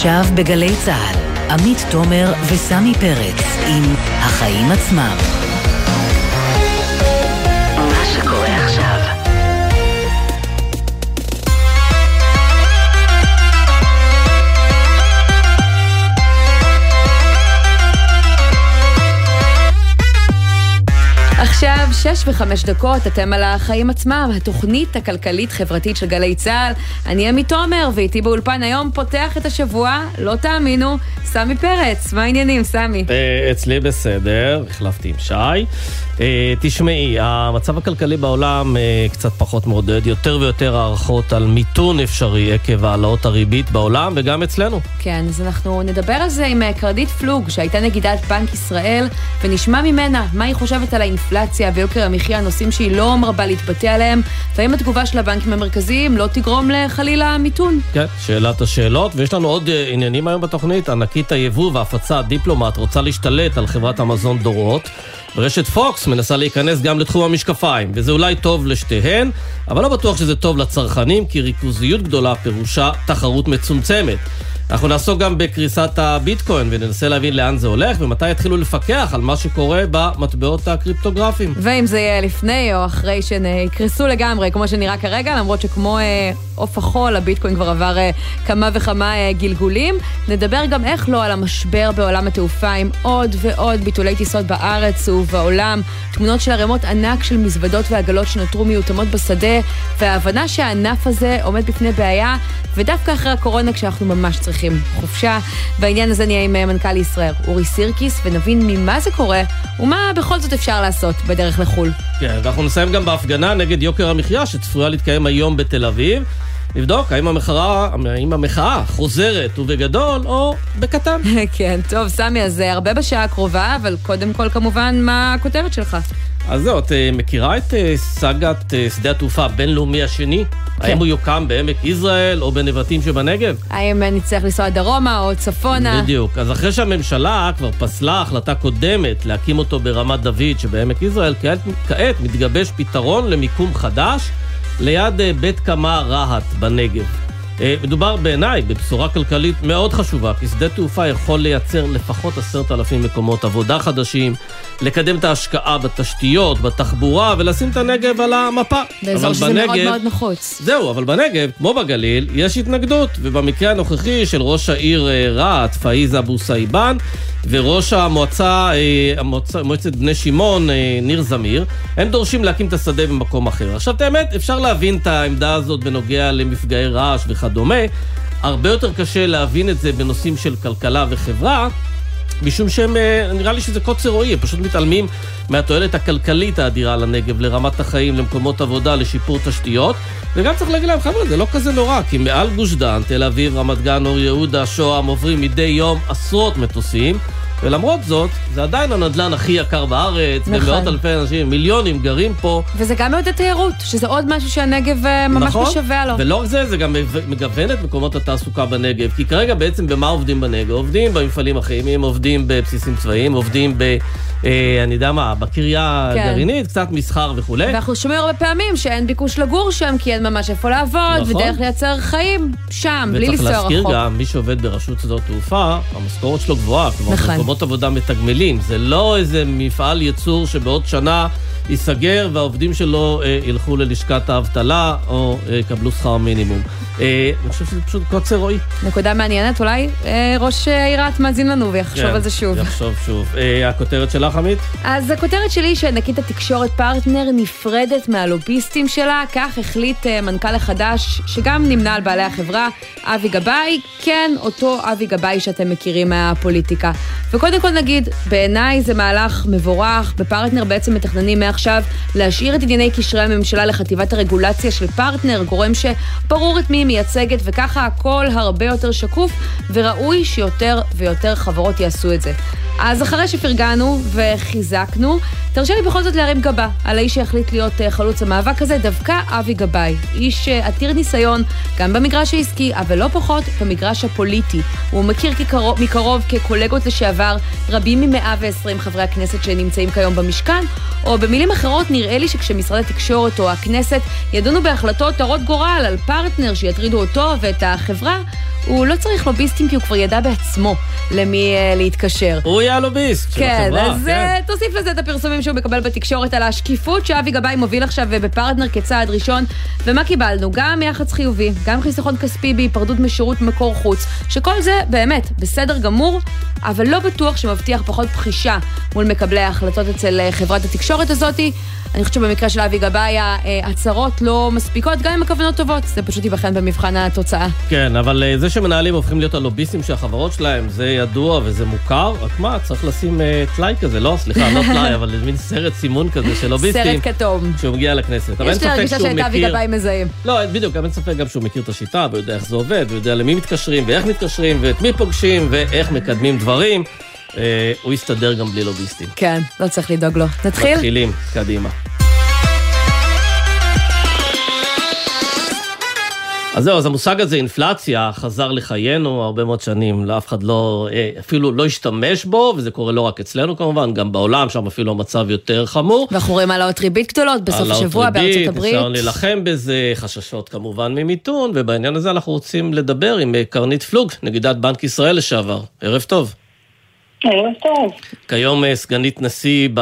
עכשיו בגלי צה"ל, עמית תומר וסמי פרץ עם החיים עצמם. עכשיו, שש וחמש דקות, אתם על החיים עצמם, התוכנית הכלכלית-חברתית של גלי צה"ל. אני עמית תומר, ואיתי באולפן היום פותח את השבוע, לא תאמינו, סמי פרץ. מה העניינים, סמי? אה, אצלי בסדר, החלפתי עם שי. אה, תשמעי, המצב הכלכלי בעולם אה, קצת פחות מעודד, יותר ויותר הערכות על מיתון אפשרי עקב העלאות הריבית בעולם וגם אצלנו. כן, אז אנחנו נדבר על זה עם קרדית פלוג, שהייתה נגידת בנק ישראל, ונשמע ממנה מה היא חושבת על האינפלציה ויוקר המחיה, נושאים שהיא לא מרבה להתבטא עליהם, והאם התגובה של הבנקים המרכזיים לא תגרום לחלילה מיתון. כן, שאלת השאלות, ויש לנו עוד עניינים היום בתוכנית, ענקית היבוא וההפצה, דיפלומט, רוצה להשתלט על חברת המזון דורות. ורשת פוקס מנסה להיכנס גם לתחום המשקפיים, וזה אולי טוב לשתיהן, אבל לא בטוח שזה טוב לצרכנים, כי ריכוזיות גדולה פירושה תחרות מצומצמת. אנחנו נעסוק גם בקריסת הביטקוין וננסה להבין לאן זה הולך ומתי יתחילו לפקח על מה שקורה במטבעות הקריפטוגרפיים. ואם זה יהיה לפני או אחרי שהן יקרסו לגמרי, כמו שנראה כרגע, למרות שכמו אה, עוף החול, הביטקוין כבר עבר אה, כמה וכמה אה, גלגולים. נדבר גם איך לא על המשבר בעולם התעופה עם עוד ועוד ביטולי טיסות בארץ ובעולם, תמונות של ערימות ענק של מזוודות ועגלות שנותרו מיותמות בשדה, וההבנה שהענף הזה עומד בפני בעיה, ודווקא אחרי הקורונה כשאנחנו ממש צריכים. צריכים חופשה. בעניין הזה נהיה עם אה, מנכ"ל ישראל אורי סירקיס, ונבין ממה זה קורה, ומה בכל זאת אפשר לעשות בדרך לחו"ל. כן, ואנחנו נסיים גם בהפגנה נגד יוקר המחיה, שצפויה להתקיים היום בתל אביב. נבדוק האם המחאה, האם המחאה חוזרת ובגדול או בקטן. כן, טוב, סמי, אז אה, הרבה בשעה הקרובה, אבל קודם כל כמובן, מה הכותרת שלך? אז זהו, את אה, מכירה את סאגת שדה התעופה הבינלאומי השני? כן. האם הוא יוקם בעמק יזרעאל או בנבטים שבנגב? האם נצטרך לנסוע דרומה או צפונה? בדיוק. אז אחרי שהממשלה כבר פסלה החלטה קודמת להקים אותו ברמת דוד שבעמק יזרעאל, כעת, כעת מתגבש פתרון למיקום חדש ליד אה, בית קמה רהט בנגב. אה, מדובר בעיניי בבשורה כלכלית מאוד חשובה, כי שדה תעופה יכול לייצר לפחות עשרת אלפים מקומות עבודה חדשים, לקדם את ההשקעה בתשתיות, בתחבורה, ולשים את הנגב על המפה. באזור שזה בנגב, מאוד מאוד נחוץ. זהו, אבל בנגב, כמו בגליל, יש התנגדות, ובמקרה הנוכחי של ראש העיר אה, רהט, פאיז אבו צהיבאן, וראש המועצה, אה, המועצה, מועצת בני שמעון, ניר זמיר, הם דורשים להקים את השדה במקום אחר. עכשיו, את האמת, אפשר להבין את העמדה הזאת בנוגע למפגעי רעש וכדומה. וכדומה, הרבה יותר קשה להבין את זה בנושאים של כלכלה וחברה, משום שהם, אה, נראה לי שזה קוצר רועי, הם פשוט מתעלמים מהתועלת הכלכלית האדירה לנגב, לרמת החיים, למקומות עבודה, לשיפור תשתיות. וגם צריך להגיד להם, חבר'ה, זה לא כזה נורא, כי מעל גוש דן, תל אביב, רמת גן, אור יהודה, שוהם, עוברים מדי יום עשרות מטוסים. ולמרות זאת, זה עדיין הנדלן הכי יקר בארץ, נכון. ומאות אלפי אנשים, מיליונים גרים פה. וזה גם מעודד תיירות, שזה עוד משהו שהנגב אה, ממש נכון, משווה לו. ולא רק זה, זה גם מגוון את מקומות התעסוקה בנגב. כי כרגע בעצם במה עובדים בנגב? עובדים במפעלים הכימיים, עובדים בבסיסים צבאיים, עובדים ב... אה, אני יודע מה, בקריה כן. הגרעינית, קצת מסחר וכולי. ואנחנו שומעים הרבה פעמים שאין ביקוש לגור שם, כי אין ממש איפה לעבוד, נכון. ודרך לייצר חיים שם, בלי לנסוע רחוק. וצריך להזכיר גם, מי שעובד ברשות שדות תעופה, המשכורת שלו גבוהה. כלומר, נכון. מקומות עבודה מתגמלים. זה לא איזה מפעל ייצור שבעוד שנה ייסגר והעובדים שלו אה, ילכו ללשכת האבטלה או אה, יקבלו שכר מינימום. אה, אני חושב שזה פשוט קוצר רועי. נקודה מעניינת, אולי אה, ראש העירת מאזין לנו ויחשוב כן, על זה שוב. יחשוב שוב. אה, הכותרת שלך, עמית? אז הכותרת שלי שענקית התקשורת פרטנר נפרדת מהלוביסטים שלה, כך החליט מנכ"ל החדש, שגם נמנה על בעלי החברה, אבי גבאי, כן, אותו אבי גבאי שאתם מכירים מהפוליטיקה. וקודם כל נגיד, בעיניי זה מהלך מבורך, בפרטנר בעצם מתכננים מעכשיו להשאיר את ענייני קשרי הממשלה לחטיבת הרגולציה של פרטנר, גורם שברור את מי היא מייצגת, וככה הכל הרבה יותר שקוף, וראוי שיותר ויותר חברות יעשו את זה. אז אחרי שפרגנו וחיזקנו, תרשה לי בכל זאת להרים גבה על האיש שהחליט להיות אה, חלוץ המאבק הזה, דווקא אבי גבאי. איש אה, עתיר ניסיון, גם במגרש העסקי, אבל לא פחות במגרש הפוליטי. הוא מכיר כקרוב, מקרוב כקולגות לשעבר רבים מ-120 חברי הכנסת שנמצאים כיום במשכן, או במילים אחרות, נראה לי שכשמשרד התקשורת או הכנסת ידונו בהחלטות הרות גורל על פרטנר שיטרידו אותו ואת החברה, הוא לא צריך לוביסטים כי הוא כבר ידע בעצמו למי uh, להתקשר. הוא יהיה הלוביסט של כן, החברה. אז כן. תוסיף לזה את הפרסומים שהוא מקבל בתקשורת על השקיפות שאבי גבאי מוביל עכשיו בפרטנר כצעד ראשון. ומה קיבלנו? גם יח"צ חיובי, גם חיסכון כספי בהיפרדות משירות מקור חוץ, שכל זה באמת בסדר גמור, אבל לא בטוח שמבטיח פחות פחישה מול מקבלי ההחלטות אצל אה, חברת התקשורת הזאתי. אני חושבת שבמקרה של אבי גבאי ההצהרות לא מספיקות, גם עם הכוונות טובות, זה פשוט ייבחן במבחן התוצאה. כן, אבל אה, זה שמנהלים הופכים להיות הלוביסטים של החברות שלהם, זה ידוע וזה מוכר, רק מה, צריך לשים uh, טלאי כזה, לא, סליחה, לא טלאי, אבל מין סרט סימון כזה של לוביסטים. סרט כתום. כשהוא מגיע לכנסת. יש לי הרגישה שאת אבי גבאי מזהים. לא, בדיוק, גם אין ספק גם שהוא מכיר את השיטה, ויודע איך זה עובד, ויודע למי מתקשרים, ואיך מתקשרים, ואת מי פוגשים, ואיך מקדמים דברים. אה, הוא יסתדר גם בלי לוביסטים. כן, לא צריך לדאוג לו. נתחיל? מתחילים, קדימה. אז זהו, אז המושג הזה, אינפלציה, חזר לחיינו הרבה מאוד שנים, לאף אחד לא, אה, אפילו לא השתמש בו, וזה קורה לא רק אצלנו כמובן, גם בעולם, שם אפילו המצב יותר חמור. ואנחנו רואים העלאות ריבית גדולות בסוף השבוע בארצות הברית. העלאות ריבית, ניסיון להילחם בזה, חששות כמובן ממיתון, ובעניין הזה אנחנו רוצים לדבר עם אה, קרנית פלוג, נגידת בנק ישראל לשעבר. ערב טוב. ערב טוב. כיום אה, סגנית נשיא ב...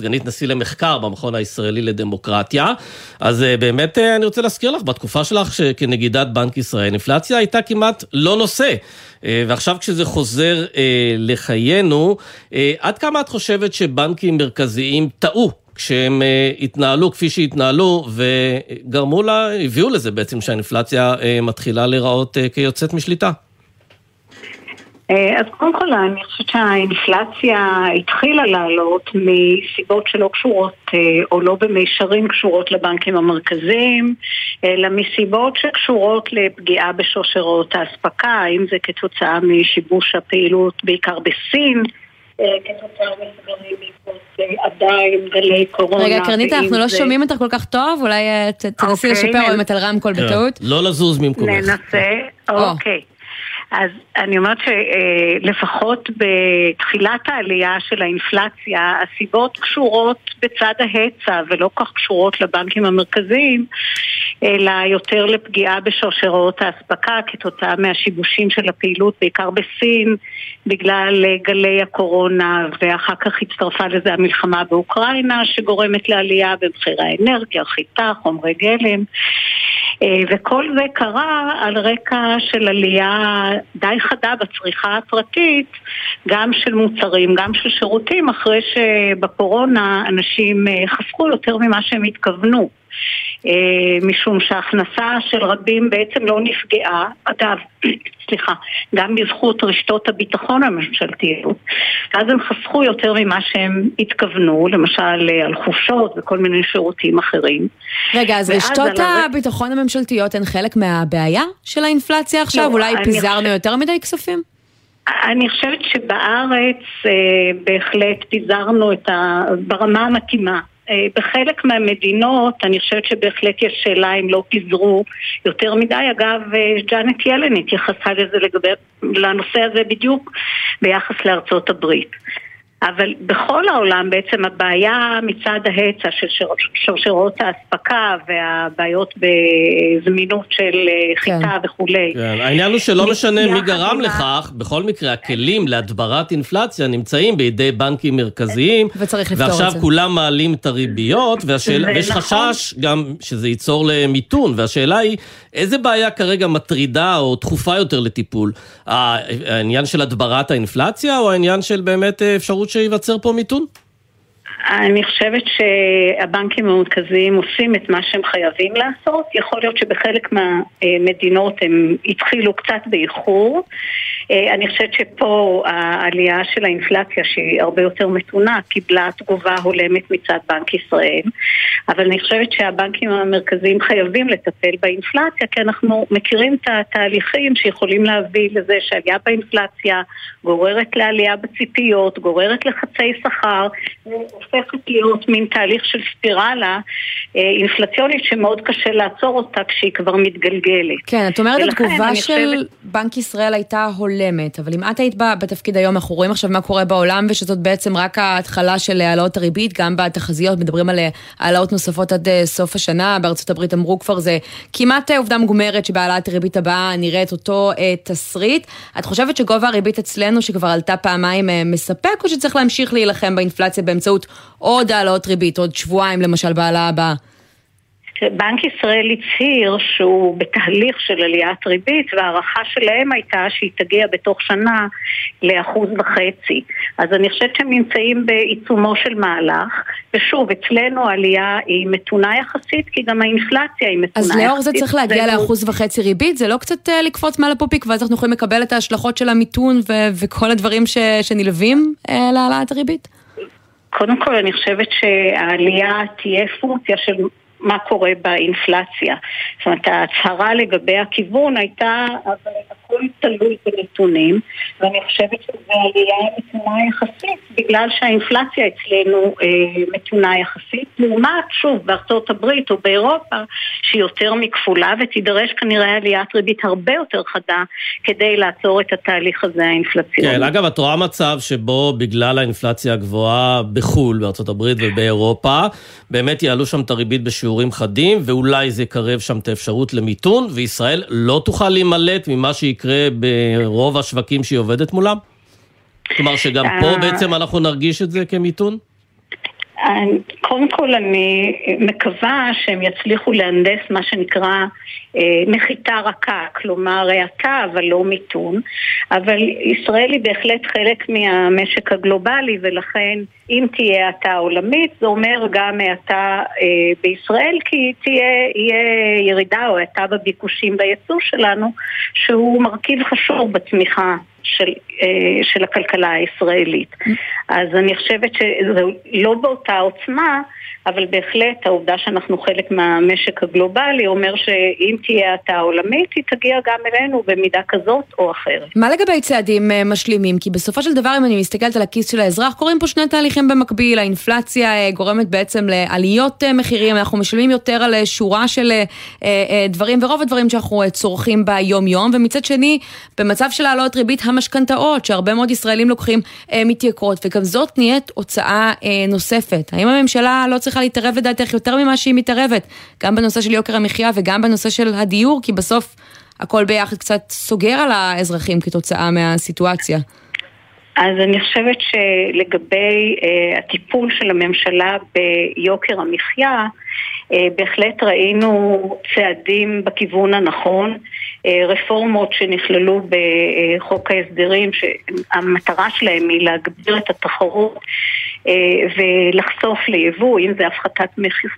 סגנית נשיא למחקר במכון הישראלי לדמוקרטיה. אז אה, באמת אה, אני רוצה להזכיר לך, בתקופה שלך כנגידת בנק ישראל, אינפלציה הייתה כמעט לא נושא. ועכשיו כשזה חוזר לחיינו, עד כמה את חושבת שבנקים מרכזיים טעו כשהם התנהלו כפי שהתנהלו וגרמו לה, הביאו לזה בעצם שהאינפלציה מתחילה להיראות כיוצאת משליטה? אה, אז קודם כל אני חושבת שהאינפלציה התחילה לעלות מסיבות שלא קשורות אה, או לא במישרין קשורות לבנקים המרכזיים, אלא מסיבות שקשורות לפגיעה בשרשרות האספקה, אם זה כתוצאה משיבוש הפעילות בעיקר בסין. אה, כתוצאה מסגרים בעקבות עדיין גלי קורונה. רגע, קרנית, אנחנו לא שומעים אותך כל כך טוב, אולי תנסי אוקיי, לשפר או אם את על רמקול. בטעות. לא לזוז ממקומך. ננסה, אוקיי. אז אני אומרת שלפחות בתחילת העלייה של האינפלציה, הסיבות קשורות בצד ההיצע ולא כך קשורות לבנקים המרכזיים, אלא יותר לפגיעה בשרשרות האספקה כתוצאה מהשיבושים של הפעילות, בעיקר בסין, בגלל גלי הקורונה, ואחר כך הצטרפה לזה המלחמה באוקראינה, שגורמת לעלייה במחירי האנרגיה, חיטה, חומרי גלם. אה, וכל זה קרה על רקע של עלייה די חדה בצריכה הפרטית, גם של מוצרים, גם של שירותים, אחרי שבקורונה אנשים אה, חסכו יותר ממה שהם התכוונו. אה, משום שההכנסה של רבים בעצם לא נפגעה, אגב, סליחה, גם בזכות רשתות הביטחון הממשלתיות, אז הם חסכו יותר ממה שהם התכוונו, למשל אה, על חופשות וכל מיני שירותים אחרים. רגע, אז רשתות הביטחון הממשלתיות הן חלק מהבעיה של האינפלציה עכשיו? לא, אולי פיזרנו חושב... יותר מדי כספים? אני חושבת שבארץ אה, בהחלט פיזרנו את ה... ברמה המתאימה. אה, בחלק מהמדינות אני חושבת שבהחלט יש שאלה אם לא פיזרו יותר מדי. אגב, אה, ג'אנט ילן התייחסה לזה לגבי, לנושא הזה בדיוק ביחס לארצות הברית. אבל בכל העולם בעצם הבעיה מצד ההיצע של שרשרות האספקה והבעיות בזמינות של אה, חיטה כן. וכולי. כן. העניין הוא שלא משנה מי גרם לכך, בכל מקרה הכלים להדברת אינפלציה נמצאים בידי בנקים מרכזיים. וצריך לפתור את זה. ועכשיו כולם מעלים את הריביות, והשאל... ויש נכון. חשש גם שזה ייצור למיתון, והשאלה היא איזה בעיה כרגע מטרידה או דחופה יותר לטיפול? העניין של הדברת האינפלציה או העניין של באמת אה, אפשרות שייווצר פה מיתון? אני חושבת שהבנקים המרכזיים עושים את מה שהם חייבים לעשות. יכול להיות שבחלק מהמדינות הם התחילו קצת באיחור. אה, אני חושבת שפה העלייה של האינפלציה, שהיא הרבה יותר מתונה, קיבלה תגובה הולמת מצד בנק ישראל. אבל אני חושבת שהבנקים המרכזיים חייבים לטפל באינפלציה, כי אנחנו מכירים את התהליכים שיכולים להביא לזה שעלייה באינפלציה גוררת לעלייה בציפיות, גוררת לחצי שכר, הופכת להיות מין תהליך של ספירלה אה, אינפלציונית שמאוד קשה לעצור אותה כשהיא כבר מתגלגלת. כן, את אומרת התגובה של חושבת... בנק ישראל הייתה הולמת. הולמת, אבל אם את היית בתפקיד היום, אנחנו רואים עכשיו מה קורה בעולם, ושזאת בעצם רק ההתחלה של העלאות הריבית, גם בתחזיות מדברים על העלאות נוספות עד סוף השנה, בארצות הברית אמרו כבר זה כמעט עובדה מגומרת שבהעלאת הריבית הבאה נראית אותו תסריט. את חושבת שגובה הריבית אצלנו, שכבר עלתה פעמיים, מספק, או שצריך להמשיך להילחם באינפלציה באמצעות עוד העלאות ריבית, עוד שבועיים למשל בהעלאה הבאה? בנק ישראל הצהיר שהוא בתהליך של עליית ריבית וההערכה שלהם הייתה שהיא תגיע בתוך שנה לאחוז וחצי. אז אני חושבת שהם נמצאים בעיצומו של מהלך, ושוב, אצלנו העלייה היא מתונה יחסית, כי גם האינפלציה היא מתונה יחסית. אז לאור זה צריך להגיע זה לאחוז וחצי ריבית? זה לא קצת uh, לקפוץ מעל הפופיק ואז אנחנו יכולים לקבל את ההשלכות של המיתון ו- וכל הדברים ש- שנלווים uh, להעלאת הריבית? קודם כל אני חושבת שהעלייה תהיה פונקציה של מה קורה באינפלציה. זאת אומרת, ההצהרה לגבי הכיוון הייתה, אבל הכל תלוי בנתונים, ואני חושבת שזו עלייה מתונה יחסית, בגלל שהאינפלציה אצלנו אה, מתונה יחסית, לעומת, שוב, בארצות הברית או באירופה, שהיא יותר מכפולה, ותידרש כנראה עליית ריבית הרבה יותר חדה כדי לעצור את התהליך הזה האינפלציוני. כן, אגב, את רואה מצב שבו בגלל האינפלציה הגבוהה בחו"ל, בארצות הברית ובאירופה, באמת יעלו שם את הריבית בשיעורים חדים, ואולי זה יקרב שם את האפשרות למיתון, וישראל לא תוכל להימלט ממה שיקרה ברוב השווקים שהיא עובדת מולם? כלומר שגם פה אה, בעצם אנחנו נרגיש את זה כמיתון? קודם כל אני מקווה שהם יצליחו להנדס מה שנקרא אה, נחיתה רכה, כלומר האטה אבל לא מיתון, אבל ישראל היא בהחלט חלק מהמשק הגלובלי ולכן אם תהיה האטה עולמית זה אומר גם האטה אה, בישראל כי תהיה ירידה או האטה בביקושים ביצוא שלנו שהוא מרכיב חשוב בתמיכה של, אה, של הכלכלה הישראלית. אז אני חושבת שזה לא באותה עוצמה, אבל בהחלט העובדה שאנחנו חלק מהמשק הגלובלי אומר שאם תהיה האטה עולמית, היא תגיע גם אלינו במידה כזאת או אחרת. מה לגבי צעדים אה, משלימים? כי בסופו של דבר, אם אני מסתכלת על הכיס של האזרח, קורים פה שני תהליכים במקביל. האינפלציה אה, גורמת בעצם לעליות מחירים, אנחנו משלמים יותר על שורה של דברים, ורוב הדברים שאנחנו צורכים ביום-יום, ומצד שני, במצב של העלות ריבית המשכנתאות, שהרבה מאוד ישראלים לוקחים, מתייקרות, וגם זאת נהיית הוצאה נוספת. האם הממשלה לא צריכה להתערב לדעתך יותר ממה שהיא מתערבת, גם בנושא של יוקר המחיה וגם בנושא של הדיור, כי בסוף הכל ביחד קצת סוגר על האזרחים כתוצאה מהסיטואציה. אז אני חושבת שלגבי uh, הטיפול של הממשלה ביוקר המחיה, uh, בהחלט ראינו צעדים בכיוון הנכון, uh, רפורמות שנכללו בחוק ההסדרים, שהמטרה שלהם היא להגביר את התחרות אה, ולחשוף ליבוא, אם זה הפחתת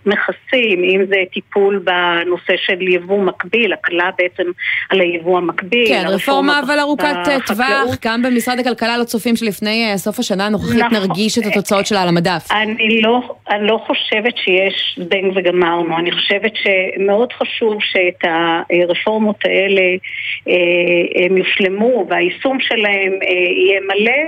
מכסים, אם זה טיפול בנושא של יבוא מקביל, הקלה בעצם על היבוא המקביל. כן, רפורמה אבל ארוכת טווח, גם במשרד הכלכלה לא צופים שלפני אה, סוף השנה הנוכחית נכון. נרגיש את התוצאות שלה על המדף. אני לא, אני לא חושבת שיש זבנג וגמרנו, אני חושבת שמאוד חשוב שאת הרפורמות האלה אה, הם יושלמו והיישום שלהם יהיה מלא.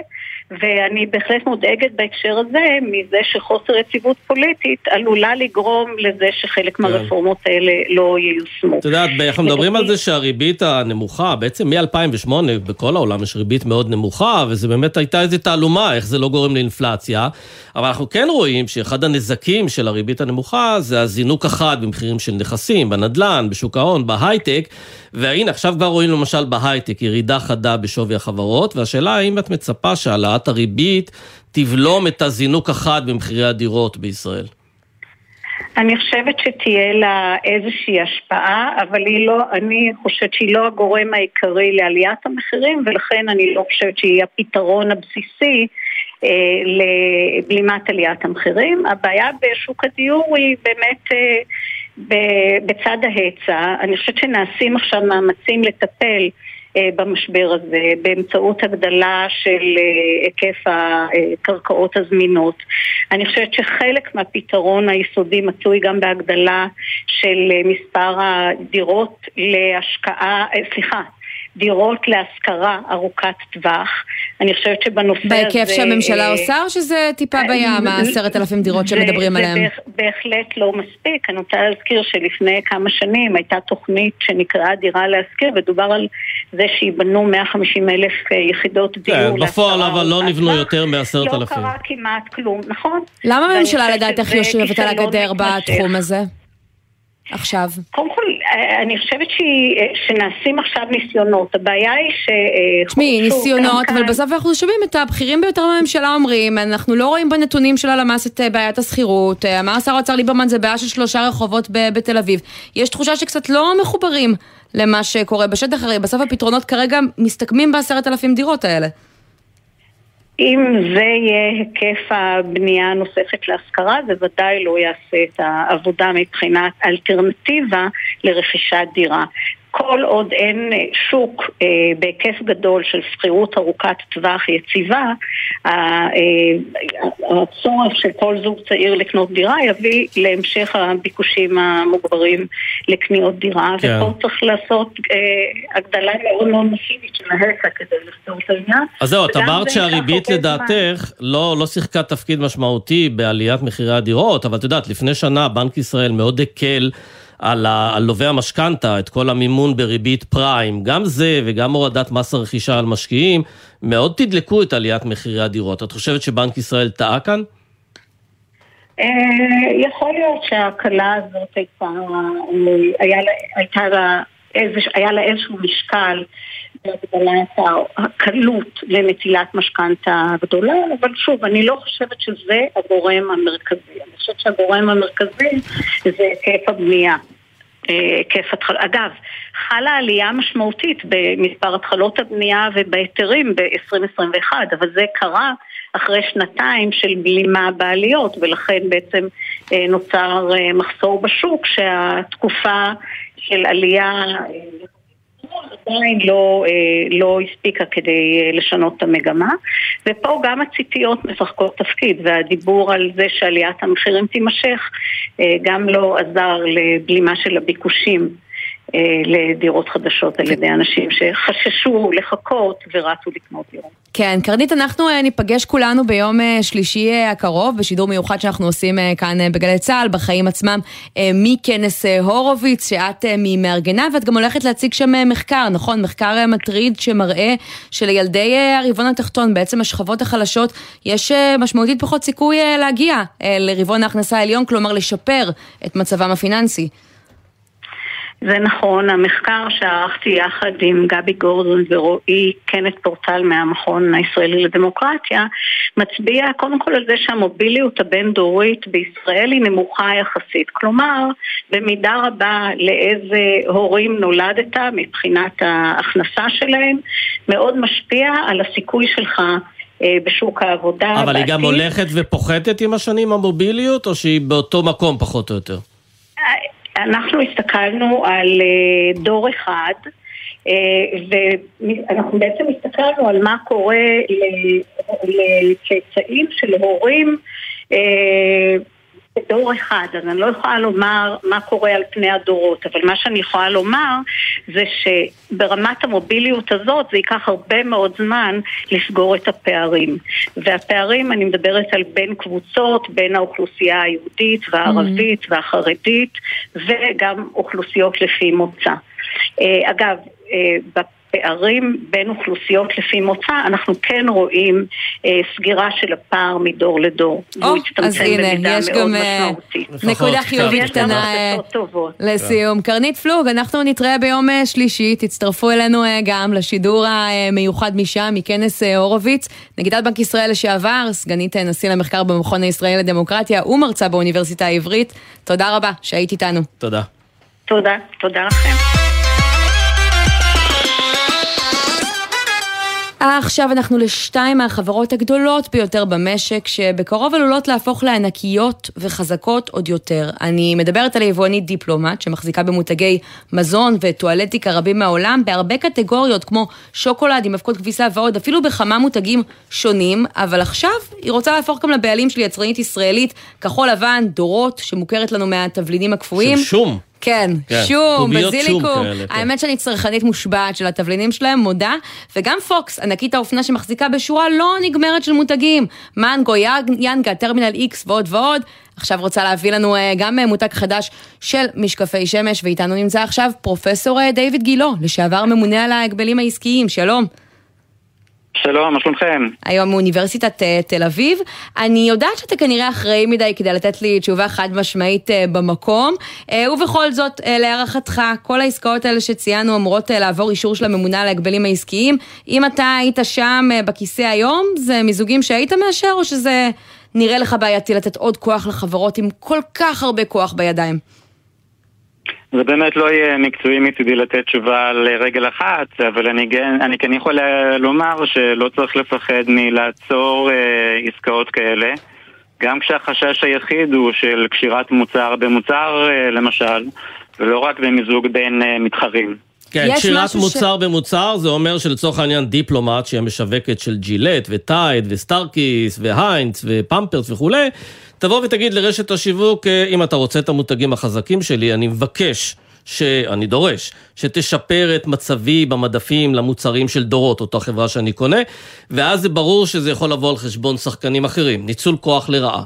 ואני בהחלט מודאגת בהקשר הזה מזה שחוסר יציבות פוליטית עלולה לגרום לזה שחלק כן. מהרפורמות האלה לא ייושמו. את יודעת, אנחנו מדברים על זה שהריבית הנמוכה, בעצם מ-2008 בכל העולם יש ריבית מאוד נמוכה, וזה באמת הייתה איזו תעלומה, איך זה לא גורם לאינפלציה, אבל אנחנו כן רואים שאחד הנזקים של הריבית הנמוכה זה הזינוק החד במחירים של נכסים, בנדל"ן, בשוק ההון, בהייטק, והנה עכשיו כבר רואים למשל בהייטק ירידה חדה בשווי החברות, והשאלה האם את מצפה שהעלאת הריבית תבלום את הזינוק החד במחירי הדירות בישראל. אני חושבת שתהיה לה איזושהי השפעה, אבל היא לא, אני חושבת שהיא לא הגורם העיקרי לעליית המחירים, ולכן אני לא חושבת שהיא הפתרון הבסיסי אה, לבלימת עליית המחירים. הבעיה בשוק הדיור היא באמת אה, בצד ההיצע. אני חושבת שנעשים עכשיו מאמצים לטפל אה, במשבר הזה באמצעות הגדלה של אה, היקף הקרקעות הזמינות. אני חושבת שחלק מהפתרון היסודי מצוי גם בהגדלה של אה, מספר הדירות להשקעה, סליחה, דירות להשכרה ארוכת טווח, אני חושבת שבנושא הזה... בהיקף שהממשלה עושה, או שזה טיפה בים, העשרת אלפים דירות שמדברים עליהן? זה בהחלט לא מספיק. אני רוצה להזכיר שלפני כמה שנים הייתה תוכנית שנקראה דירה להשכיר, ודובר על זה שייבנו 150 אלף יחידות דיור. כן, בפועל אבל לא נבנו יותר מעשרת לא אלפים. קרה כמעט כלום, נכון? למה הממשלה לדעתך יושבת על הגדר בתחום הזה? עכשיו. קודם כל, אני חושבת שהיא, שנעשים עכשיו ניסיונות. הבעיה היא ש... תשמעי, ניסיונות, אבל בסוף אנחנו שומעים את הבכירים ביותר בממשלה אומרים, אנחנו לא רואים בנתונים של הלמ"ס את בעיית השכירות. אמר שר האוצר ליברמן, זה בעיה של שלושה רחובות בתל אביב. יש תחושה שקצת לא מחוברים למה שקורה בשטח, הרי בסוף הפתרונות כרגע מסתכמים בעשרת אלפים דירות האלה. אם זה יהיה היקף הבנייה הנוספת להשכרה, זה ודאי לא יעשה את העבודה מבחינת אלטרנטיבה לרכישת דירה. כל עוד אין שוק אה, בהיקף גדול של שכירות ארוכת טווח יציבה, אה, הצורך של כל זוג צעיר לקנות דירה יביא להמשך הביקושים המוגברים לקניות דירה, כן. ופה צריך לעשות אה, הגדלה מאוד מאוד מסיבית של ההיצע כדי לפתור את העניין. אז זהו, את אמרת שהריבית לדעתך לא, לא שיחקה תפקיד משמעותי בעליית מחירי הדירות, אבל את יודעת, לפני שנה בנק ישראל מאוד הקל על, ה, על לווי המשכנתה, את כל המימון בריבית פריים, גם זה וגם הורדת מס הרכישה על משקיעים, מאוד תדלקו את עליית מחירי הדירות. את חושבת שבנק ישראל טעה כאן? יכול להיות שההקלה הזאת הייתה, היה, הייתה לה, איזה, היה לה איזשהו משקל בהגדלת הקלות לנטילת משכנתה גדולה, אבל שוב, אני לא חושבת שזה הגורם המרכזי. אני חושבת שהגורם המרכזי זה היקף הבנייה. היקף התחלות. אגב, חלה עלייה משמעותית במספר התחלות הבנייה ובהיתרים ב-2021, אבל זה קרה אחרי שנתיים של בלימה בעליות, ולכן בעצם נוצר מחסור בשוק שהתקופה של עלייה עדיין לא, לא הספיקה כדי לשנות את המגמה. ופה גם הציפיות משחקות תפקיד והדיבור על זה שעליית המחירים תימשך גם לא עזר לבלימה של הביקושים לדירות חדשות על ידי אנשים שחששו לחכות ורצו לקנות דירות. כן, קרנית, אנחנו ניפגש כולנו ביום שלישי הקרוב, בשידור מיוחד שאנחנו עושים כאן בגלי צה"ל, בחיים עצמם, מכנס הורוביץ, שאת ממארגניו, ואת גם הולכת להציג שם מחקר, נכון? מחקר מטריד שמראה שלילדי הרבעון התחתון, בעצם השכבות החלשות, יש משמעותית פחות סיכוי להגיע לרבעון ההכנסה העליון, כלומר לשפר את מצבם הפיננסי. זה נכון, המחקר שערכתי יחד עם גבי גורדון ורועי קנט פורטל מהמכון הישראלי לדמוקרטיה מצביע קודם כל על זה שהמוביליות הבין-דורית בישראל היא נמוכה יחסית. כלומר, במידה רבה לאיזה הורים נולדת מבחינת ההכנסה שלהם, מאוד משפיע על הסיכוי שלך בשוק העבודה. אבל בעתיד. היא גם הולכת ופוחתת עם השנים המוביליות, או שהיא באותו מקום פחות או יותר? אנחנו הסתכלנו על דור אחד, ואנחנו בעצם הסתכלנו על מה קורה לצאצאים של הורים בדור אחד, אז אני לא יכולה לומר מה קורה על פני הדורות, אבל מה שאני יכולה לומר זה שברמת המוביליות הזאת זה ייקח הרבה מאוד זמן לסגור את הפערים. והפערים, אני מדברת על בין קבוצות, בין האוכלוסייה היהודית והערבית mm. והחרדית, וגם אוכלוסיות לפי מוצא. אגב, פערים בין אוכלוסיות לפי מוצא, אנחנו כן רואים אה, סגירה של הפער מדור לדור. או, אז הנה, יש גם אה, נקודה חיובית קטנה אה, לסיום. קרנית פלוג, אנחנו נתראה ביום אה, שלישי, תצטרפו אלינו גם לשידור המיוחד משם, מכנס הורוביץ. נגידת בנק ישראל לשעבר, סגנית נשיא למחקר במכון הישראלי לדמוקרטיה ומרצה באוניברסיטה העברית. תודה רבה שהיית איתנו. תודה. תודה, תודה לכם. עכשיו אנחנו לשתיים מהחברות הגדולות ביותר במשק, שבקרוב עלולות להפוך לענקיות וחזקות עוד יותר. אני מדברת על היבואנית דיפלומט, שמחזיקה במותגי מזון וטואלטיקה רבים מהעולם, בהרבה קטגוריות, כמו שוקולד עם אבקות כביסה ועוד, אפילו בכמה מותגים שונים, אבל עכשיו היא רוצה להפוך גם לבעלים של יצרנית ישראלית, כחול לבן, דורות, שמוכרת לנו מהתבלינים הקפואים. של שום. כן, כן. שום, בזיליקום. כן. האמת שאני צרכנית מושבעת של התבלינים שלהם, מודה. וגם פוקס, ענקית האופנה שמחזיקה בשורה לא נגמרת של מותגים. מנגו, ינגה, טרמינל איקס ועוד ועוד. עכשיו רוצה להביא לנו אה, גם אה, מותג חדש של משקפי שמש, ואיתנו נמצא עכשיו פרופסור אה, דיוויד גילו, לשעבר ממונה על ההגבלים העסקיים. שלום. שלום, מה שלומכם? היום מאוניברסיטת uh, תל אביב. אני יודעת שאתה כנראה אחראי מדי כדי לתת לי תשובה חד משמעית uh, במקום, uh, ובכל זאת, להערכתך, כל העסקאות האלה שציינו אמורות לעבור אישור של הממונה על ההגבלים העסקיים. אם אתה היית שם בכיסא היום, זה מיזוגים שהיית מאשר, או שזה נראה לך בעייתי לתת עוד כוח לחברות עם כל כך הרבה כוח בידיים? זה באמת לא יהיה מקצועי מצידי לתת תשובה על רגל אחת, אבל אני, אני כן יכול לומר שלא צריך לפחד מלעצור אה, עסקאות כאלה. גם כשהחשש היחיד הוא של קשירת מוצר במוצר, אה, למשל, ולא רק במיזוג בין אה, מתחרים. כן, קשירת מוצר ש... במוצר זה אומר שלצורך העניין דיפלומט, שהיא המשווקת של ג'ילט וטייד וסטארקיסט והיינץ ופמפרס וכולי, תבוא ותגיד לרשת השיווק, אה, אם אתה רוצה את המותגים החזקים שלי, אני מבקש. שאני דורש, שתשפר את מצבי במדפים למוצרים של דורות, אותה חברה שאני קונה, ואז זה ברור שזה יכול לבוא על חשבון שחקנים אחרים, ניצול כוח לרעה.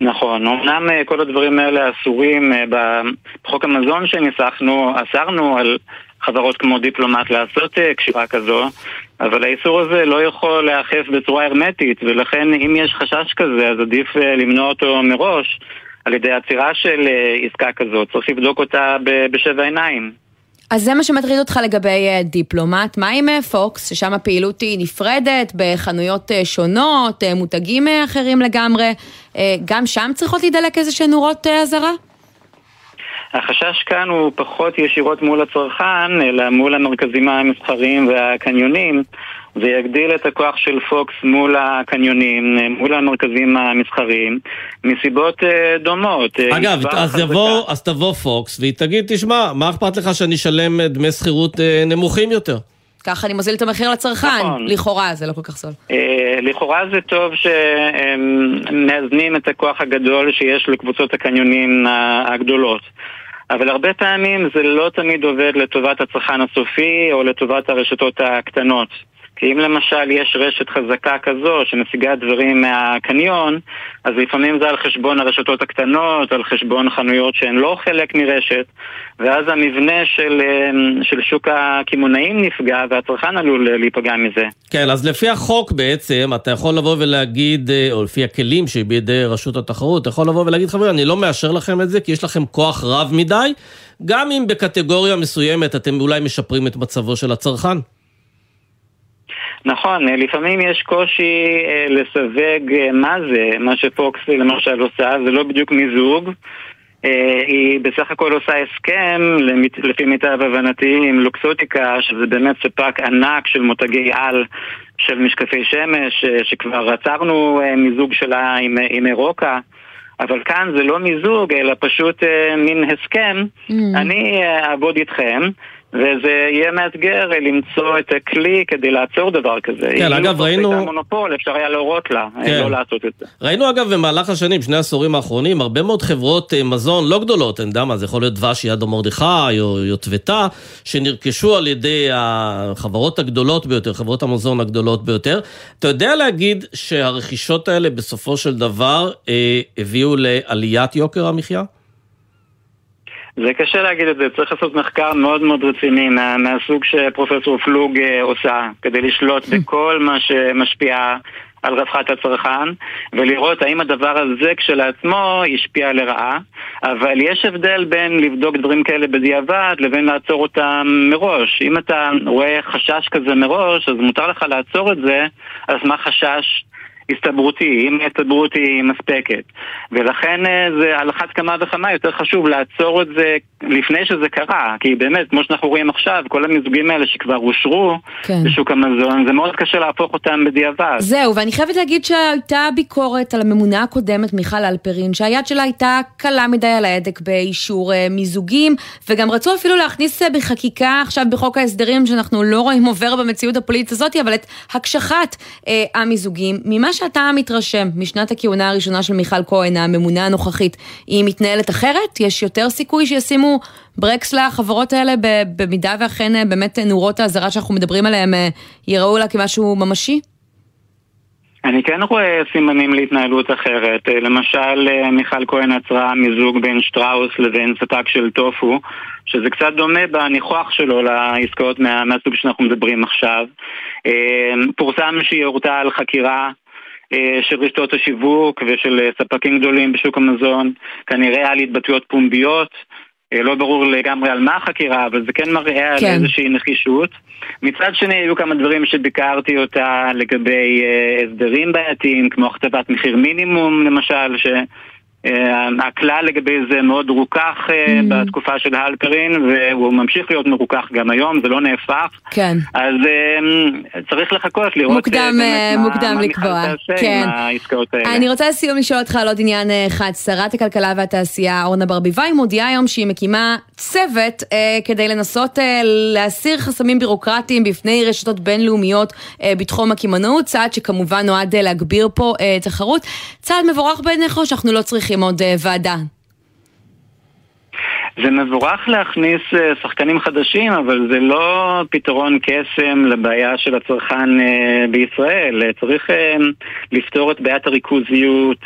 נכון, אמנם אה, כל הדברים האלה אסורים אה, בחוק המזון שניסחנו, אסרנו על חברות כמו דיפלומט לעשות קשירה כזו, אבל האיסור הזה לא יכול להיאכף בצורה הרמטית, ולכן אם יש חשש כזה, אז עדיף אה, למנוע אותו מראש על ידי עצירה של אה, עסקה כזאת. צריך לבדוק אותה בשבע עיניים. אז זה מה שמטריד אותך לגבי אה, דיפלומט. מה עם פוקס, ששם הפעילות היא נפרדת, בחנויות שונות, מותגים אחרים לגמרי? גם שם צריכות להידלק איזה שהן נורות אזהרה? החשש כאן הוא פחות ישירות מול הצרכן, אלא מול המרכזים המסחריים והקניונים. זה יגדיל את הכוח של פוקס מול הקניונים, מול המרכזים המסחריים, מסיבות אה, דומות. אה, אגב, אז, יבוא, אז תבוא פוקס והיא תגיד, תשמע, מה אכפת לך שאני אשלם דמי שכירות אה, נמוכים יותר? ככה אני מוזיל את המחיר לצרכן, נכון. לכאורה זה לא כל כך זול. אה, לכאורה זה טוב שמאזנים את הכוח הגדול שיש לקבוצות הקניונים הגדולות. אבל הרבה פעמים זה לא תמיד עובד לטובת הצרכן הסופי או לטובת הרשתות הקטנות. כי אם למשל יש רשת חזקה כזו שמשיגה דברים מהקניון, אז לפעמים זה על חשבון הרשתות הקטנות, על חשבון חנויות שהן לא חלק מרשת, ואז המבנה של, אמ, של שוק הקמעונאים נפגע והצרכן עלול להיפגע מזה. כן, אז לפי החוק בעצם, אתה יכול לבוא ולהגיד, אה, או לפי הכלים שבידי רשות התחרות, אתה יכול לבוא ולהגיד, חברים, אני לא מאשר לכם את זה כי יש לכם כוח רב מדי, גם אם בקטגוריה מסוימת אתם אולי משפרים את מצבו של הצרכן. נכון, אה, לפעמים יש קושי אה, לסווג אה, מה זה, מה שפוקס למשל עושה, זה לא בדיוק מיזוג. היא בסך הכל עושה הסכם, לפי מיטב הבנתי, עם לוקסוטיקה, שזה באמת ספק ענק של מותגי על של משקפי שמש, שכבר עצרנו מיזוג שלה עם, עם אירוקה. אבל כאן זה לא מיזוג, אלא פשוט מין הסכם. Mm. אני אעבוד איתכם. וזה יהיה מאתגר למצוא את הכלי כדי לעצור דבר כזה. כן, אגב, ראינו... אם לא מונופול, אפשר היה להורות לה, כן. לא לעשות את זה. ראינו אגב במהלך השנים, שני העשורים האחרונים, הרבה מאוד חברות אה, מזון לא גדולות, אני יודע מה, זה יכול להיות דבש יד המרדכי או יוטבתה, שנרכשו על ידי החברות הגדולות ביותר, חברות המזון הגדולות ביותר. אתה יודע להגיד שהרכישות האלה בסופו של דבר אה, הביאו לעליית יוקר המחיה? זה קשה להגיד את זה, צריך לעשות מחקר מאוד מאוד רציני מה, מהסוג שפרופסור פלוג אה, עושה, כדי לשלוט בכל מה שמשפיע על רווחת הצרכן, ולראות האם הדבר הזה כשלעצמו השפיע לרעה, אבל יש הבדל בין לבדוק דברים כאלה בדיעבד לבין לעצור אותם מראש. אם אתה רואה חשש כזה מראש, אז מותר לך לעצור את זה על סמך חשש הסתברותי, אם ההסתברות היא מספקת. ולכן אה, זה על אחת כמה וכמה יותר חשוב לעצור את זה לפני שזה קרה, כי באמת, כמו שאנחנו רואים עכשיו, כל המיזוגים האלה שכבר אושרו כן. בשוק המזון, זה מאוד קשה להפוך אותם בדיעבד. זהו, ואני חייבת להגיד שהייתה ביקורת על הממונה הקודמת, מיכל אלפרין, שהיד שלה הייתה קלה מדי על ההדק באישור אה, מיזוגים, וגם רצו אפילו להכניס אה, בחקיקה עכשיו בחוק ההסדרים, שאנחנו לא רואים עובר במציאות הפוליטית הזאת, אבל את הקשחת אה, המיזוגים. ממה שאתה מתרשם משנת הכהונה הראשונה של מיכל כהן, הממונה הנוכחית, היא מתנהלת אחרת? יש יותר סיכוי שישימו ברקס לחברות האלה במידה ואכן אה, באמת נורות האזהרה שאנחנו מדברים עליהן אה, יראו לה כמשהו ממשי? אני כן רואה סימנים להתנהלות אחרת. אה, למשל, מיכל כהן עצרה מיזוג בין שטראוס לבין סטק של טופו, שזה קצת דומה בניחוח שלו לעסקאות מה, מהסוג שאנחנו מדברים עכשיו. פורסם שהיא הורתה על חקירה של רשתות השיווק ושל ספקים גדולים בשוק המזון, כנראה על התבטאויות פומביות. אה, לא ברור לגמרי על מה החקירה, אבל זה כן מראה כן. על איזושהי נחישות. מצד שני, היו כמה דברים שביקרתי אותה לגבי הסדרים בעייתיים, כמו הכתבת מחיר מינימום למשל, ש... אה, הכלל לגבי זה מאוד רוכך אה, mm. בתקופה של הלפרין והוא ממשיך להיות מרוכך גם היום, זה לא נהפך. כן. אז אה, צריך לחכות, לראות מוקדם, מוקדם מה לקבוע. כן. עם העסקאות האלה. אני רוצה לסיום לשאול אותך על עוד עניין אחד. שרת הכלכלה והתעשייה אורנה ברביבאי מודיעה היום שהיא מקימה צוות אה, כדי לנסות אה, להסיר חסמים בירוקרטיים בפני רשתות בינלאומיות אה, בתחום הקמעונאות, צעד שכמובן נועד להגביר פה אה, תחרות. צעד מבורך בעיניך שאנחנו לא צריכים צריכים עוד אה, ועדה. זה מבורך להכניס אה, שחקנים חדשים, אבל זה לא פתרון קסם לבעיה של הצרכן אה, בישראל. צריך לפתור את בעיית הריכוזיות,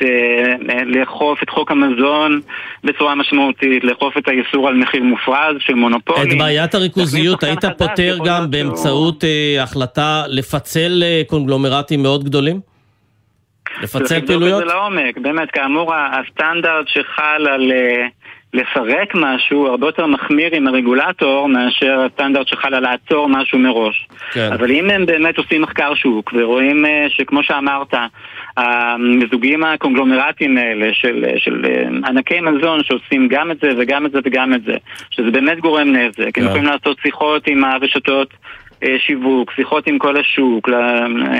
לאכוף את חוק המזון בצורה משמעותית, לאכוף את האיסור על מחיר מופרז של מונופולים. את בעיית הריכוזיות היית פותר גם באמצעות החלטה לפצל קונגלומרטים מאוד גדולים? לפצל פעילויות? זה לעומק, באמת, כאמור, הסטנדרט שחל על אה, לפרק משהו הרבה יותר מחמיר עם הרגולטור מאשר הסטנדרט שחל על לעצור משהו מראש. כן. אבל אם הם באמת עושים מחקר שוק ורואים אה, שכמו שאמרת, המיזוגים הקונגלומרטיים האלה של, של אה, ענקי מזון שעושים גם את זה וגם את זה וגם את זה, שזה באמת גורם נזק. כן. הם יכולים לעשות שיחות עם הרשתות שיווק, שיחות עם כל השוק,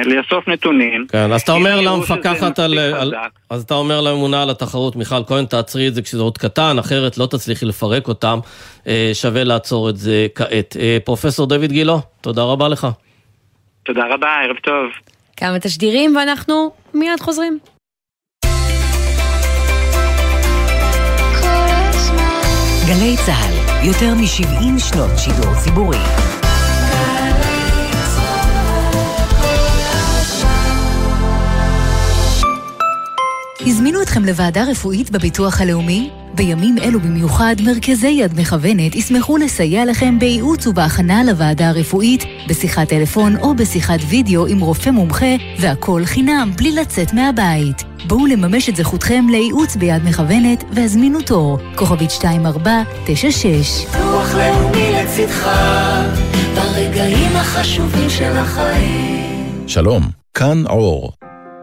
לאסוף נתונים. כן, אז אתה אומר למפקחת על... על... אז אתה אומר לממונה על התחרות, מיכל כהן, תעצרי את זה כשזה עוד קטן, אחרת לא תצליחי לפרק אותם, אה, שווה לעצור את זה כעת. אה, פרופסור דוד גילו, תודה רבה לך. תודה רבה, ערב טוב. כמה תשדירים ואנחנו מיד חוזרים. גלי צה"ל, יותר מ-70 שנות שידור ציבורי. הזמינו אתכם לוועדה רפואית בביטוח הלאומי? בימים אלו במיוחד, מרכזי יד מכוונת ישמחו לסייע לכם בייעוץ ובהכנה לוועדה הרפואית, בשיחת טלפון או בשיחת וידאו עם רופא מומחה, והכל חינם, בלי לצאת מהבית. בואו לממש את זכותכם לייעוץ ביד מכוונת והזמינו תור, כוכבית 2496. ביטוח לאומי לצדך, ברגעים החשובים של החיים. שלום, כאן אור.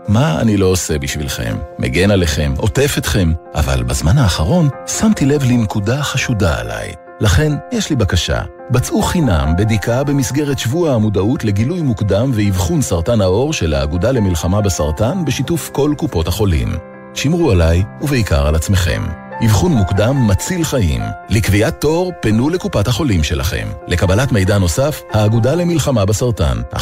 מה אני לא עושה בשבילכם? מגן עליכם, עוטף אתכם, אבל בזמן האחרון שמתי לב לנקודה חשודה עליי. לכן, יש לי בקשה. בצעו חינם בדיקה במסגרת שבוע המודעות לגילוי מוקדם ואבחון סרטן העור של האגודה למלחמה בסרטן בשיתוף כל קופות החולים. שמרו עליי, ובעיקר על עצמכם. אבחון מוקדם מציל חיים. לקביעת תור, פנו לקופת החולים שלכם. לקבלת מידע נוסף, האגודה למלחמה בסרטן, 1-800-599-995.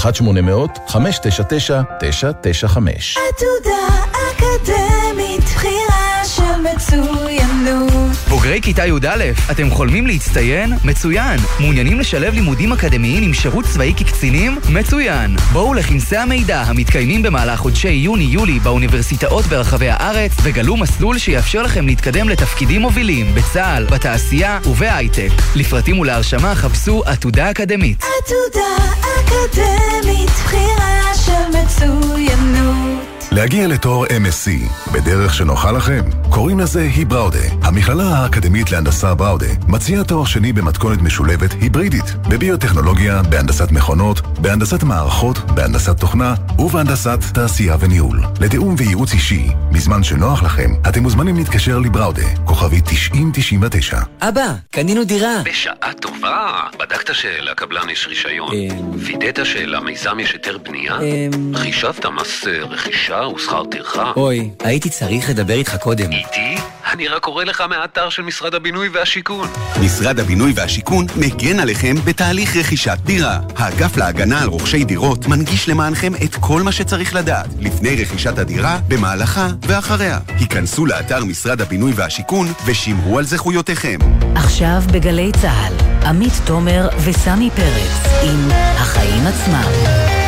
עתודה אקדמית, בחירה של מצוינות בוגרי כיתה י"א, אתם חולמים להצטיין? מצוין! מעוניינים לשלב לימודים אקדמיים עם שירות צבאי כקצינים? מצוין! בואו לכנסי המידע המתקיימים במהלך חודשי יוני-יולי באוניברסיטאות ברחבי הארץ וגלו מסלול שיאפשר לכם להתקדם לתפקידים מובילים בצה"ל, בתעשייה ובהייטק. לפרטים ולהרשמה חפשו עתודה אקדמית. עתודה אקדמית, בחירה של מצוינות להגיע לתואר MSc בדרך שנוחה לכם? קוראים לזה היבראודה. המכללה האקדמית להנדסה בראודה מציעה תואר שני במתכונת משולבת היברידית, בביוטכנולוגיה, בהנדסת מכונות, בהנדסת מערכות, בהנדסת תוכנה ובהנדסת תעשייה וניהול. לתיאום וייעוץ אישי, בזמן שנוח לכם, אתם מוזמנים להתקשר לבראודה, כוכבי 9099. אבא, קנינו דירה. בשעה טובה. בדקת שלקבלן יש רישיון? וידאת שלמיזם יש היתר בנייה? חישבת מס רכישה ושכר טרחה. אוי, הייתי צריך לדבר איתך קודם. איתי? אני רק קורא לך מהאתר של משרד הבינוי והשיכון. משרד הבינוי והשיכון מגן עליכם בתהליך רכישת דירה. האגף להגנה על רוכשי דירות מנגיש למענכם את כל מה שצריך לדעת לפני רכישת הדירה, במהלכה ואחריה. היכנסו לאתר משרד הבינוי והשיכון ושמרו על זכויותיכם. עכשיו בגלי צה"ל, עמית תומר וסמי פרץ עם החיים עצמם.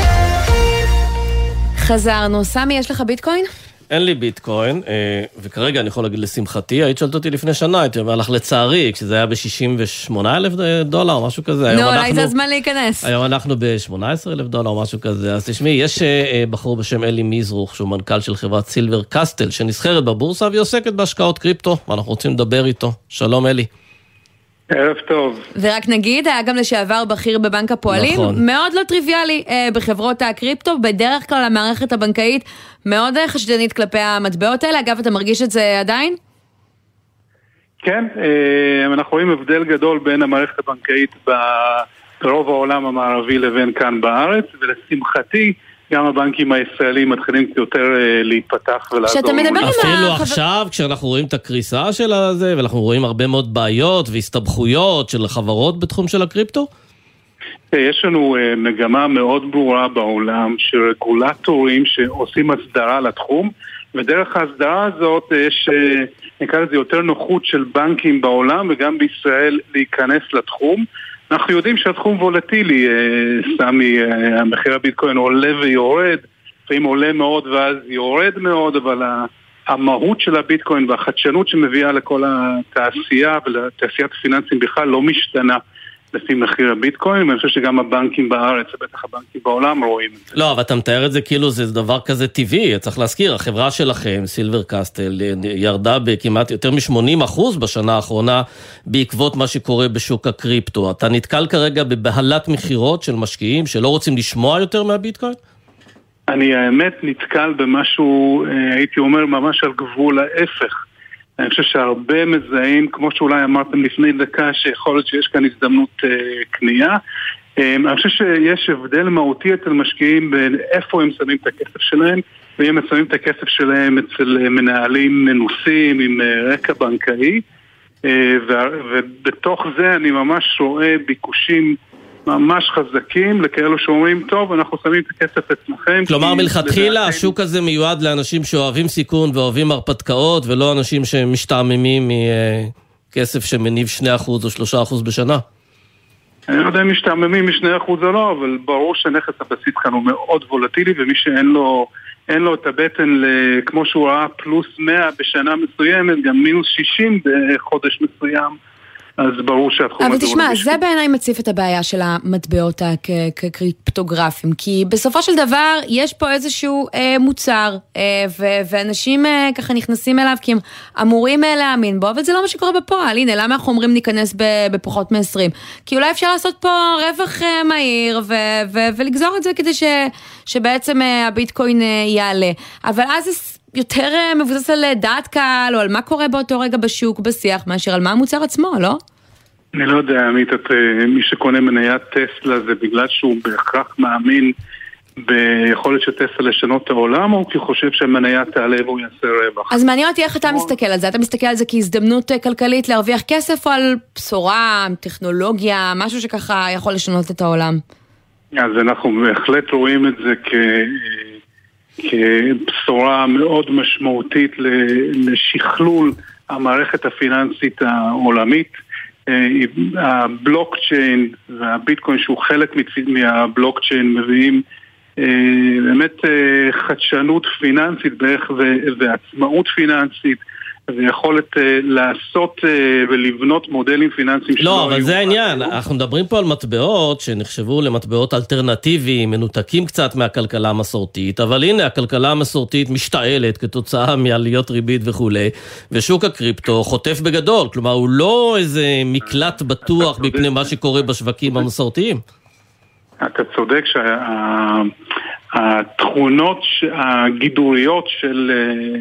חזרנו. סמי, יש לך ביטקוין? אין לי ביטקוין, אה, וכרגע אני יכול להגיד לשמחתי, היית שואלת אותי לפני שנה, הייתי אומר לך לצערי, כשזה היה ב-68 אלף דולר, משהו כזה. נו, אולי זה הזמן להיכנס. היום אנחנו ב-18 אלף דולר, משהו כזה. אז תשמעי, יש אה, אה, בחור בשם אלי מזרוך, שהוא מנכ"ל של חברת סילבר קסטל, שנסחרת בבורסה והיא עוסקת בהשקעות קריפטו, ואנחנו רוצים לדבר איתו. שלום אלי. ערב טוב. ורק נגיד, היה גם לשעבר בכיר בבנק הפועלים, נכון. מאוד לא טריוויאלי אה, בחברות הקריפטו, בדרך כלל המערכת הבנקאית מאוד אה, חשדנית כלפי המטבעות האלה, אגב, אתה מרגיש את זה עדיין? כן, אה, אנחנו רואים הבדל גדול בין המערכת הבנקאית ברוב העולם המערבי לבין כאן בארץ, ולשמחתי, גם הבנקים הישראלים מתחילים יותר אה, להיפתח ולעזור. כשאתה מדבר עם אפילו החבר- עכשיו, כשאנחנו רואים את הקריסה של הזה, ואנחנו רואים הרבה מאוד בעיות והסתבכויות של חברות בתחום של הקריפטו, אה, יש לנו אה, מגמה מאוד ברורה בעולם של רגולטורים שעושים הסדרה לתחום, ודרך ההסדרה הזאת יש, נקרא לזה יותר נוחות של בנקים בעולם וגם בישראל להיכנס לתחום. אנחנו יודעים שהתחום וולטילי, אה, סמי, אה, המחיר הביטקוין עולה ויורד, לפעמים עולה מאוד ואז יורד מאוד, אבל המהות של הביטקוין והחדשנות שמביאה לכל התעשייה ולתעשיית הפיננסים בכלל לא משתנה לפי מחיר הביטקוין, ואני חושב שגם הבנקים בארץ ובטח הבנקים בעולם רואים את זה. לא, אבל אתה מתאר את זה כאילו זה דבר כזה טבעי, צריך להזכיר, החברה שלכם, סילבר קסטל, ירדה בכמעט יותר מ-80% בשנה האחרונה בעקבות מה שקורה בשוק הקריפטו. אתה נתקל כרגע בבהלת מכירות של משקיעים שלא רוצים לשמוע יותר מהביטקוין? אני האמת נתקל במשהו, אה, הייתי אומר, ממש על גבול ההפך. אני חושב שהרבה מזהים, כמו שאולי אמרתם לפני דקה, שיכול להיות שיש כאן הזדמנות אה, קנייה. אה, אני חושב שיש הבדל מהותי אצל משקיעים בין איפה הם שמים את הכסף שלהם, ואם הם שמים את הכסף שלהם אצל אה, מנהלים מנוסים עם אה, רקע בנקאי. אה, ובתוך זה אני ממש רואה ביקושים ממש חזקים לכאלו שאומרים, טוב, אנחנו שמים את הכסף אצלכם. כלומר, מלכתחילה השוק הזה מיועד לאנשים שאוהבים סיכון ואוהבים הרפתקאות, ולא אנשים שמשתעממים מכסף שמניב 2% או 3% בשנה. אני לא יודע אם משתעממים מ-2% או לא, אבל ברור שנכס הבסיס כאן הוא מאוד וולטילי, ומי שאין לו, אין לו את הבטן, ל- כמו שהוא ראה פלוס 100 בשנה מסוימת, גם מינוס 60 בחודש מסוים, אז ברור שהתחום אבל הזה הוא תשמע, לא זה בעיניי מציף את הבעיה של המטבעות כקריפטוגרפיים, כי בסופו של דבר יש פה איזשהו אה, מוצר, אה, ו- ואנשים אה, ככה נכנסים אליו כי הם אמורים אה, להאמין בו, אבל זה לא מה שקורה בפועל. הנה, למה אנחנו אומרים ניכנס בפחות מ-20? כי אולי אפשר לעשות פה רווח אה, מהיר ו- ו- ולגזור את זה כדי ש- שבעצם אה, הביטקוין אה, יעלה. אבל אז זה יותר אה, מבוסס על אה, דעת קהל, או על מה קורה באותו רגע בשוק, בשיח, מאשר על מה המוצר עצמו, לא? אני לא יודע, עמית, את, אה, מי שקונה מניית טסלה זה בגלל שהוא בהכרח מאמין ביכולת של טסלה לשנות את העולם, או כי הוא חושב שהמניה תעלה והוא יעשה רווח? אז מעניין אותי איך אתה מסתכל על זה. אתה מסתכל על זה כהזדמנות אה, כלכלית להרוויח כסף, או על בשורה, טכנולוגיה, משהו שככה יכול לשנות את העולם? אז אנחנו בהחלט רואים את זה כ... כבשורה מאוד משמעותית לשכלול המערכת הפיננסית העולמית. אה, הבלוקצ'יין והביטקוין שהוא חלק מהבלוקצ'יין מביאים אה, באמת אה, חדשנות פיננסית בערך ועצמאות פיננסית ויכולת אה, לעשות אה, ולבנות מודלים פיננסיים לא, אבל זה העניין. אנחנו מדברים פה על מטבעות שנחשבו למטבעות אלטרנטיביים, מנותקים קצת מהכלכלה המסורתית, אבל הנה, הכלכלה המסורתית משתעלת כתוצאה מעליות ריבית וכולי, ושוק הקריפטו חוטף בגדול, כלומר, הוא לא איזה מקלט בטוח. מפני מה שקורה בשווקים המסורתיים. אתה צודק שהתכונות הגידוריות של, אה,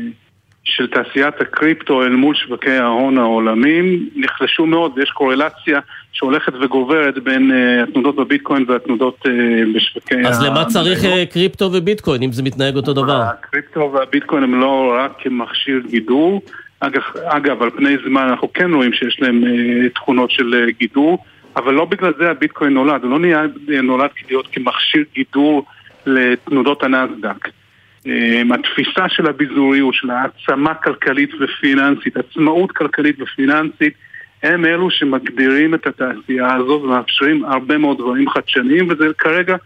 של תעשיית הקריפטו אל מול שווקי ההון העולמיים נחלשו מאוד ויש קורלציה שהולכת וגוברת בין uh, התנודות בביטקוין והתנודות uh, בשווקי... אז למה צריך uh, קריפטו וביטקוין אם זה מתנהג אותו דבר? הקריפטו והביטקוין הם לא רק כמכשיר גידור. אגב, אגב, על פני זמן אנחנו כן רואים שיש להם uh, תכונות של uh, גידור, אבל לא בגלל זה הביטקוין נולד, הוא לא נהיה, נולד להיות כמכשיר גידור לתנודות הנסדק. אמ, התפיסה של הביזוריות, של העצמה כלכלית ופיננסית, עצמאות כלכלית ופיננסית, הם אלו שמגדירים את התעשייה הזו ומאפשרים הרבה מאוד דברים חדשניים, וזה כרגע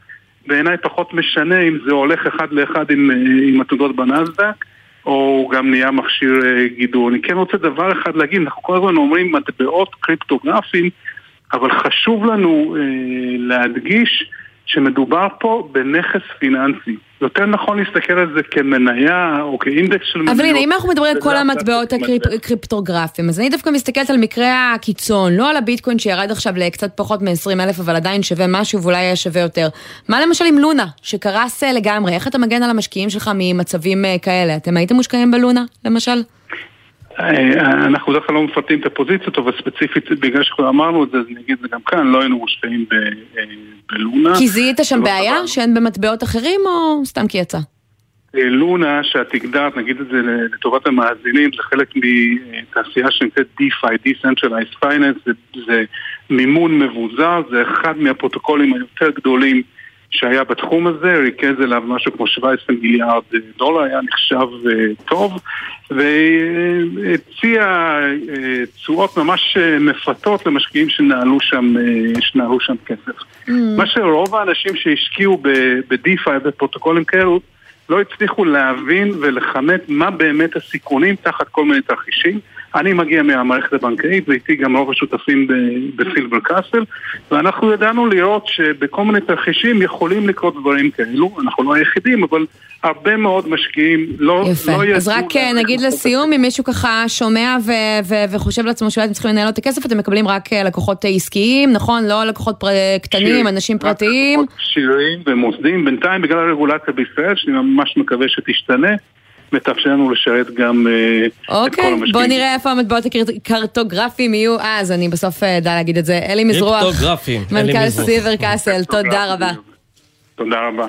בעיניי פחות משנה אם זה הולך אחד לאחד עם, אה, עם עתודות בנסדק, או גם נהיה מכשיר אה, גידור. אני כן רוצה דבר אחד להגיד, אנחנו כל הזמן אומרים מטבעות קריפטוגרפיים, אבל חשוב לנו אה, להדגיש שמדובר פה בנכס פיננסי. יותר נכון להסתכל על זה כמניה או כאינדקס של מניות. אבל הנה, אם אנחנו מדברים על כל המטבעות הקריפטוגרפיים, אז אני דווקא מסתכלת על מקרה הקיצון, לא על הביטקוין שירד עכשיו לקצת פחות מ-20 אלף, אבל עדיין שווה משהו ואולי יהיה שווה יותר. מה למשל עם לונה, שקרס אה, לגמרי? איך אתה מגן על המשקיעים שלך ממצבים אה, כאלה? אתם הייתם מושקעים בלונה, למשל? אה, אנחנו בדרך כלל לא מפרטים את הפוזיציות, אבל ספציפית בגלל שאנחנו אמרנו את זה, אז אני אגיד את זה גם כאן, לא היינו מושקעים אה, בלונה. כי זיהית שם בעיה שאין במטבעות אחרים, או סתם כי יצא? אה, לונה, שאת הגדרת, נגיד את זה לטובת המאזינים, זה חלק מתעשייה שנקראת DeFi, Decentralized Finance, זה, זה מימון מבוזר, זה אחד מהפרוטוקולים היותר גדולים שהיה בתחום הזה, ריכז אליו משהו כמו 17 מיליארד דולר, היה נחשב טוב. והציע אה, תשואות ממש אה, מפתות למשקיעים שנעלו שם, אה, שנעלו שם כסף. Mm. מה שרוב האנשים שהשקיעו ב-DeFi, בפרוטוקולים כאלו, לא הצליחו להבין ולכמת מה באמת הסיכונים תחת כל מיני תרחישים. אני מגיע מהמערכת הבנקאית ואיתי גם רוב השותפים בסילבר קאסל ואנחנו ידענו לראות שבכל מיני תרחישים יכולים לקרות דברים כאלו, אנחנו לא היחידים, אבל הרבה מאוד משקיעים לא, יפה. לא. אז רק אה, נגיד לסיום, אם מישהו ככה שומע ו- ו- וחושב לעצמו שאולי אתם צריכים לנהל את הכסף, אתם מקבלים רק אה, לקוחות עסקיים, נכון? לא לקוחות פר... קטנים, אנשים פרטיים. לקוחות שירים ומוסדים, בינתיים בגלל הרגולציה בישראל, שאני ממש מקווה שתשתנה. מתאפשר לנו לשרת גם uh, את כל המשקיעים. אוקיי, בוא נראה איפה המטבעות הקרטוגרפיים יהיו אז, אני בסוף אדע להגיד את זה. אלי מזרוח, מנכ"ל סיבר קאסל, תודה רבה. תודה רבה.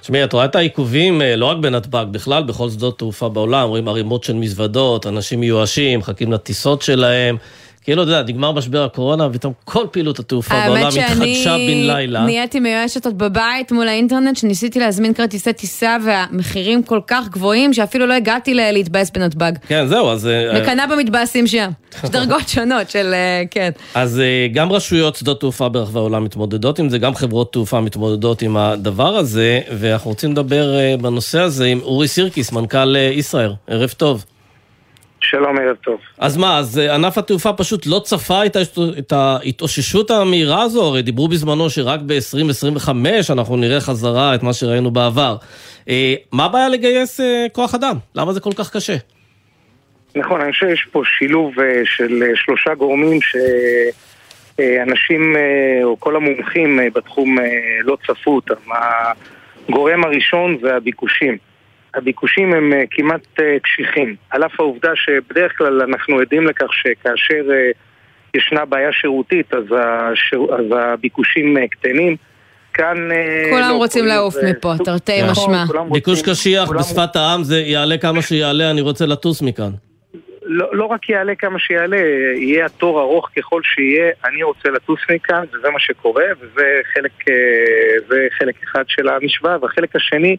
תשמעי, את רואה את העיכובים לא רק בנתב"ג, בכלל בכל שדות תעופה בעולם, רואים ערימות של מזוודות, אנשים מיואשים, מחכים לטיסות שלהם. כאילו, אתה יודע, נגמר משבר הקורונה, ופתאום כל פעילות התעופה בעולם התחדשה בן לילה. האמת שאני נהייתי מיואשת עוד בבית מול האינטרנט, שניסיתי להזמין כרטיסי טיסה, והמחירים כל כך גבוהים, שאפילו לא הגעתי להתבאס בנתב"ג. כן, זהו, אז... אה, מקנאה במתבאסים שם. יש דרגות שונות של... אה, כן. אז אה, גם רשויות שדות תעופה ברחבי העולם מתמודדות עם זה, גם חברות תעופה מתמודדות עם הדבר הזה, ואנחנו רוצים לדבר בנושא הזה עם אורי סירקיס, מנכ"ל ישראייר. ערב טוב. שלום, ערב טוב. אז מה, אז אה, ענף התעופה פשוט לא צפה את ההתאוששות המהירה הזו? הרי דיברו בזמנו שרק ב-2025 אנחנו נראה חזרה את מה שראינו בעבר. אה, מה הבעיה לגייס אה, כוח אדם? למה זה כל כך קשה? נכון, אני חושב שיש פה שילוב של שלושה גורמים שאנשים, או כל המומחים בתחום לא צפו אותם. הגורם הראשון זה הביקושים. הביקושים הם אה, כמעט אה, קשיחים, על אף העובדה שבדרך כלל אנחנו עדים לכך שכאשר אה, ישנה בעיה שירותית אז, השיר, אז הביקושים קטנים. כאן... כולם לא רוצים לעוף מפה, תרתי נכון, משמע. ביקוש קשיח בשפת העם זה יעלה כמה שיעלה, אני רוצה לטוס מכאן. לא, לא רק יעלה כמה שיעלה, יהיה התור ארוך ככל שיהיה, אני רוצה לטוס מכאן, וזה מה שקורה, וזה חלק, חלק אחד של המשוואה, והחלק השני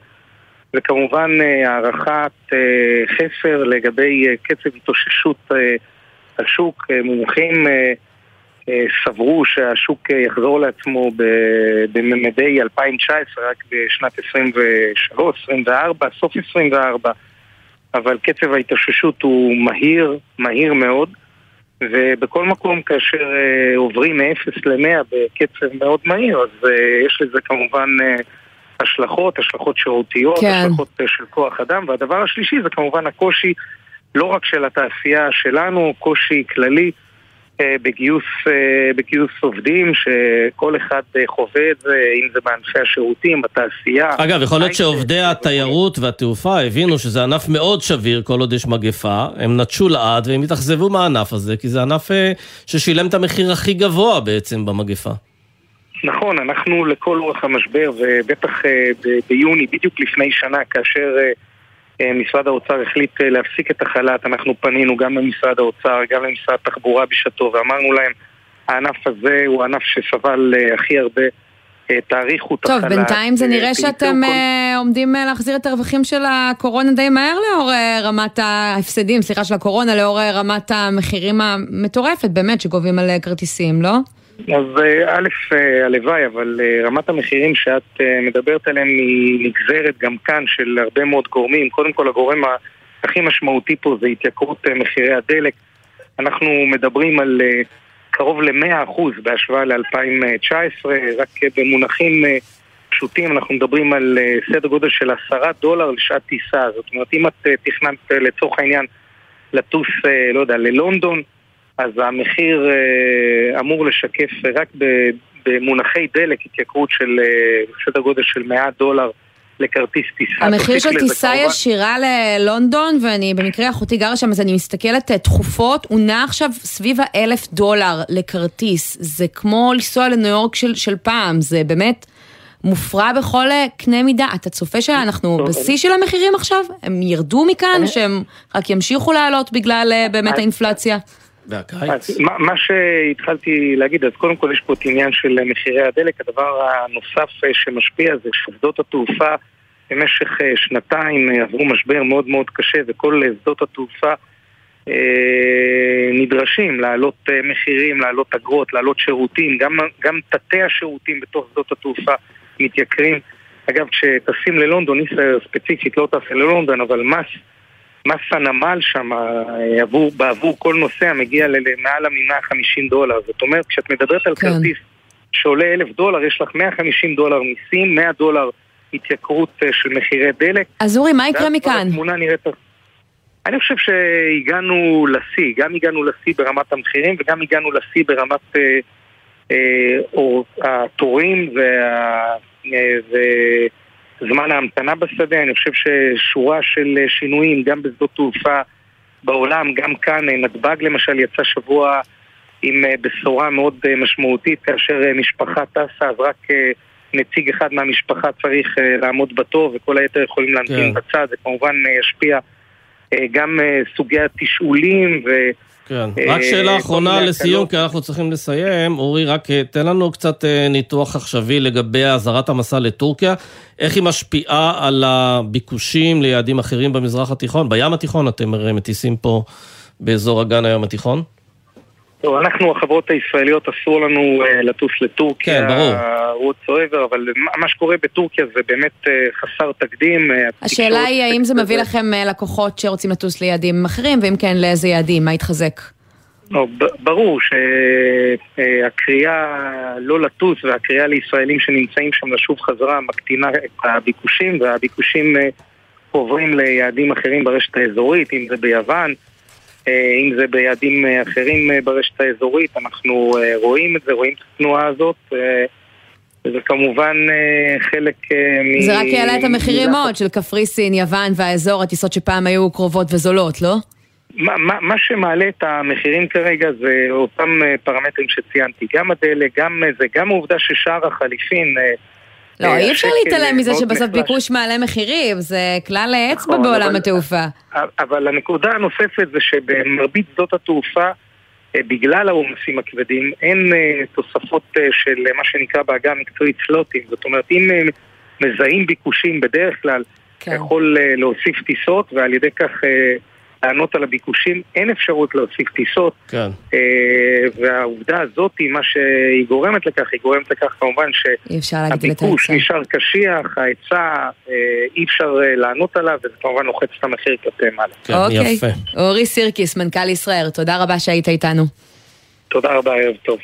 וכמובן אה, הערכת אה, חסר לגבי אה, קצב התאוששות השוק. מומחים סברו שהשוק יחזור לעצמו בממדי 2019 רק בשנת 23, 24, סוף 24 אבל קצב ההתאוששות הוא מהיר, מהיר מאוד ובכל מקום כאשר עוברים מ-0 ל-100 בקצב מאוד מהיר אז יש לזה כמובן השלכות, השלכות שירותיות, כן. השלכות אה, של כוח אדם, והדבר השלישי זה כמובן הקושי לא רק של התעשייה שלנו, קושי כללי אה, בגיוס, אה, בגיוס עובדים, שכל אחד חווה את זה, אם זה בענפי השירותים, בתעשייה. אגב, יכול להיות שעובדי התיירות והתעופה הבינו שזה ענף מאוד שביר כל עוד יש מגפה, הם נטשו לעד והם התאכזבו מהענף הזה, כי זה ענף ששילם את המחיר הכי גבוה בעצם במגפה. נכון, אנחנו לכל אורך המשבר, ובטח ב- ביוני, בדיוק לפני שנה, כאשר משרד האוצר החליט להפסיק את החל"ת, אנחנו פנינו גם למשרד האוצר, גם למשרד התחבורה בשעתו, ואמרנו להם, הענף הזה הוא הענף שסבל הכי הרבה. תאריכו את החל"ת. טוב, בינתיים זה נראה שאתם כל... עומדים להחזיר את הרווחים של הקורונה די מהר לאור רמת ההפסדים, סליחה, של הקורונה, לאור רמת המחירים המטורפת באמת שגובים על כרטיסים, לא? אז א', הלוואי, אבל רמת המחירים שאת מדברת עליהם היא נגזרת גם כאן של הרבה מאוד גורמים. קודם כל, הגורם הכי משמעותי פה זה התייקרות מחירי הדלק. אנחנו מדברים על קרוב ל-100% בהשוואה ל-2019, רק במונחים פשוטים אנחנו מדברים על סדר גודל של 10 דולר לשעת טיסה. זאת אומרת, אם את תכננת לצורך העניין לטוס, לא יודע, ללונדון, אז המחיר אה, אמור לשקף רק במונחי דלק התייקרות של אה, סדר גודל של 100 דולר לכרטיס טיסה. המחיר של טיסה ישירה ללונדון, ואני במקרה אחותי גרה שם, אז אני מסתכלת אה, תכופות, הוא נע עכשיו סביב האלף דולר לכרטיס. זה כמו לנסוע לניו יורק של, של פעם, זה באמת... מופרע בכל קנה מידה. אתה צופה שאנחנו בשיא של המחירים עכשיו? הם ירדו מכאן, שהם רק ימשיכו לעלות בגלל באמת האינפלציה? והקיץ? מה, מה שהתחלתי להגיד, אז קודם כל יש פה את עניין של מחירי הדלק. הדבר הנוסף שמשפיע זה ששדות התעופה במשך שנתיים עברו משבר מאוד מאוד קשה, וכל שדות התעופה אה, נדרשים להעלות מחירים, להעלות אגרות, להעלות שירותים, גם, גם תתי השירותים בתוך שדות התעופה מתייקרים. אגב, כשטסים ללונדון, ישראל ספציפית לא טסה ללונדון, אבל מס מס הנמל שם עבור, בעבור כל נוסע מגיע למעלה מ-150 דולר. זאת אומרת, כשאת מדברת על כן. כרטיס שעולה אלף דולר, יש לך 150 דולר מיסים, 100 דולר התייקרות של מחירי דלק. אז אורי, מה יקרה מכאן? התמונה נראית... אני חושב שהגענו לשיא, גם הגענו לשיא ברמת המחירים וגם הגענו לשיא ברמת אה, אה, התורים וה... אה, ו... זמן ההמתנה בשדה, אני חושב ששורה של שינויים גם בשדות תעופה בעולם, גם כאן, נתב"ג למשל יצא שבוע עם בשורה מאוד משמעותית כאשר משפחה טסה, אז רק נציג אחד מהמשפחה צריך לעמוד בתור וכל היתר יכולים להמתין כן. בצד, זה כמובן ישפיע גם סוגי התשאולים ו... כן, רק שאלה אחרונה לסיום, כי אנחנו צריכים לסיים. אורי, רק תן לנו קצת ניתוח עכשווי לגבי אזהרת המסע לטורקיה. איך היא משפיעה על הביקושים ליעדים אחרים במזרח התיכון? בים התיכון אתם הרי מטיסים פה באזור אגן הים התיכון? טוב, אנחנו, החברות הישראליות, אסור לנו uh, לטוס לטורקיה. כן, ברור. whatsoever, אבל מה שקורה בטורקיה זה באמת uh, חסר תקדים. השאלה היא האם זה מביא לכם לקוחות שרוצים לטוס ליעדים אחרים, ואם כן, לאיזה יעדים? מה יתחזק? לא, ברור שהקריאה לא לטוס והקריאה לישראלים שנמצאים שם לשוב חזרה מקטינה את הביקושים, והביקושים עוברים ליעדים אחרים ברשת האזורית, אם זה ביוון. אם זה ביעדים אחרים ברשת האזורית, אנחנו רואים את זה, רואים את התנועה הזאת. וזה כמובן חלק מ... זה רק יעלה את המחירים מאוד של קפריסין, יוון והאזור, הטיסות שפעם היו קרובות וזולות, לא? מה, מה, מה שמעלה את המחירים כרגע זה אותם פרמטרים שציינתי, גם הדלק, גם זה, גם העובדה ששער החליפין לא, אי אפשר להתעלם מזה שבסוף ביקוש מעלה מחירים, זה כלל האצבע בעולם התעופה. אבל הנקודה הנוספת זה שבמרבית שדות התעופה, בגלל העומסים הכבדים, אין תוספות של מה שנקרא בעגה המקצועית סלוטים. זאת אומרת, אם מזהים ביקושים בדרך כלל, אתה יכול להוסיף טיסות, ועל ידי כך לענות על הביקושים, אין אפשרות להוסיף טיסות. כן. והעובדה הזאת, מה שהיא גורמת לכך, היא גורמת לכך כמובן שהביקוש נשאר קשיח, ההיצע, אי אפשר לענות עליו, וזה כמובן לוחץ את המחיר כלפי מעלה. כן, יפה. אורי סירקיס, מנכ"ל ישראל, תודה רבה שהיית איתנו. תודה רבה, ערב טוב.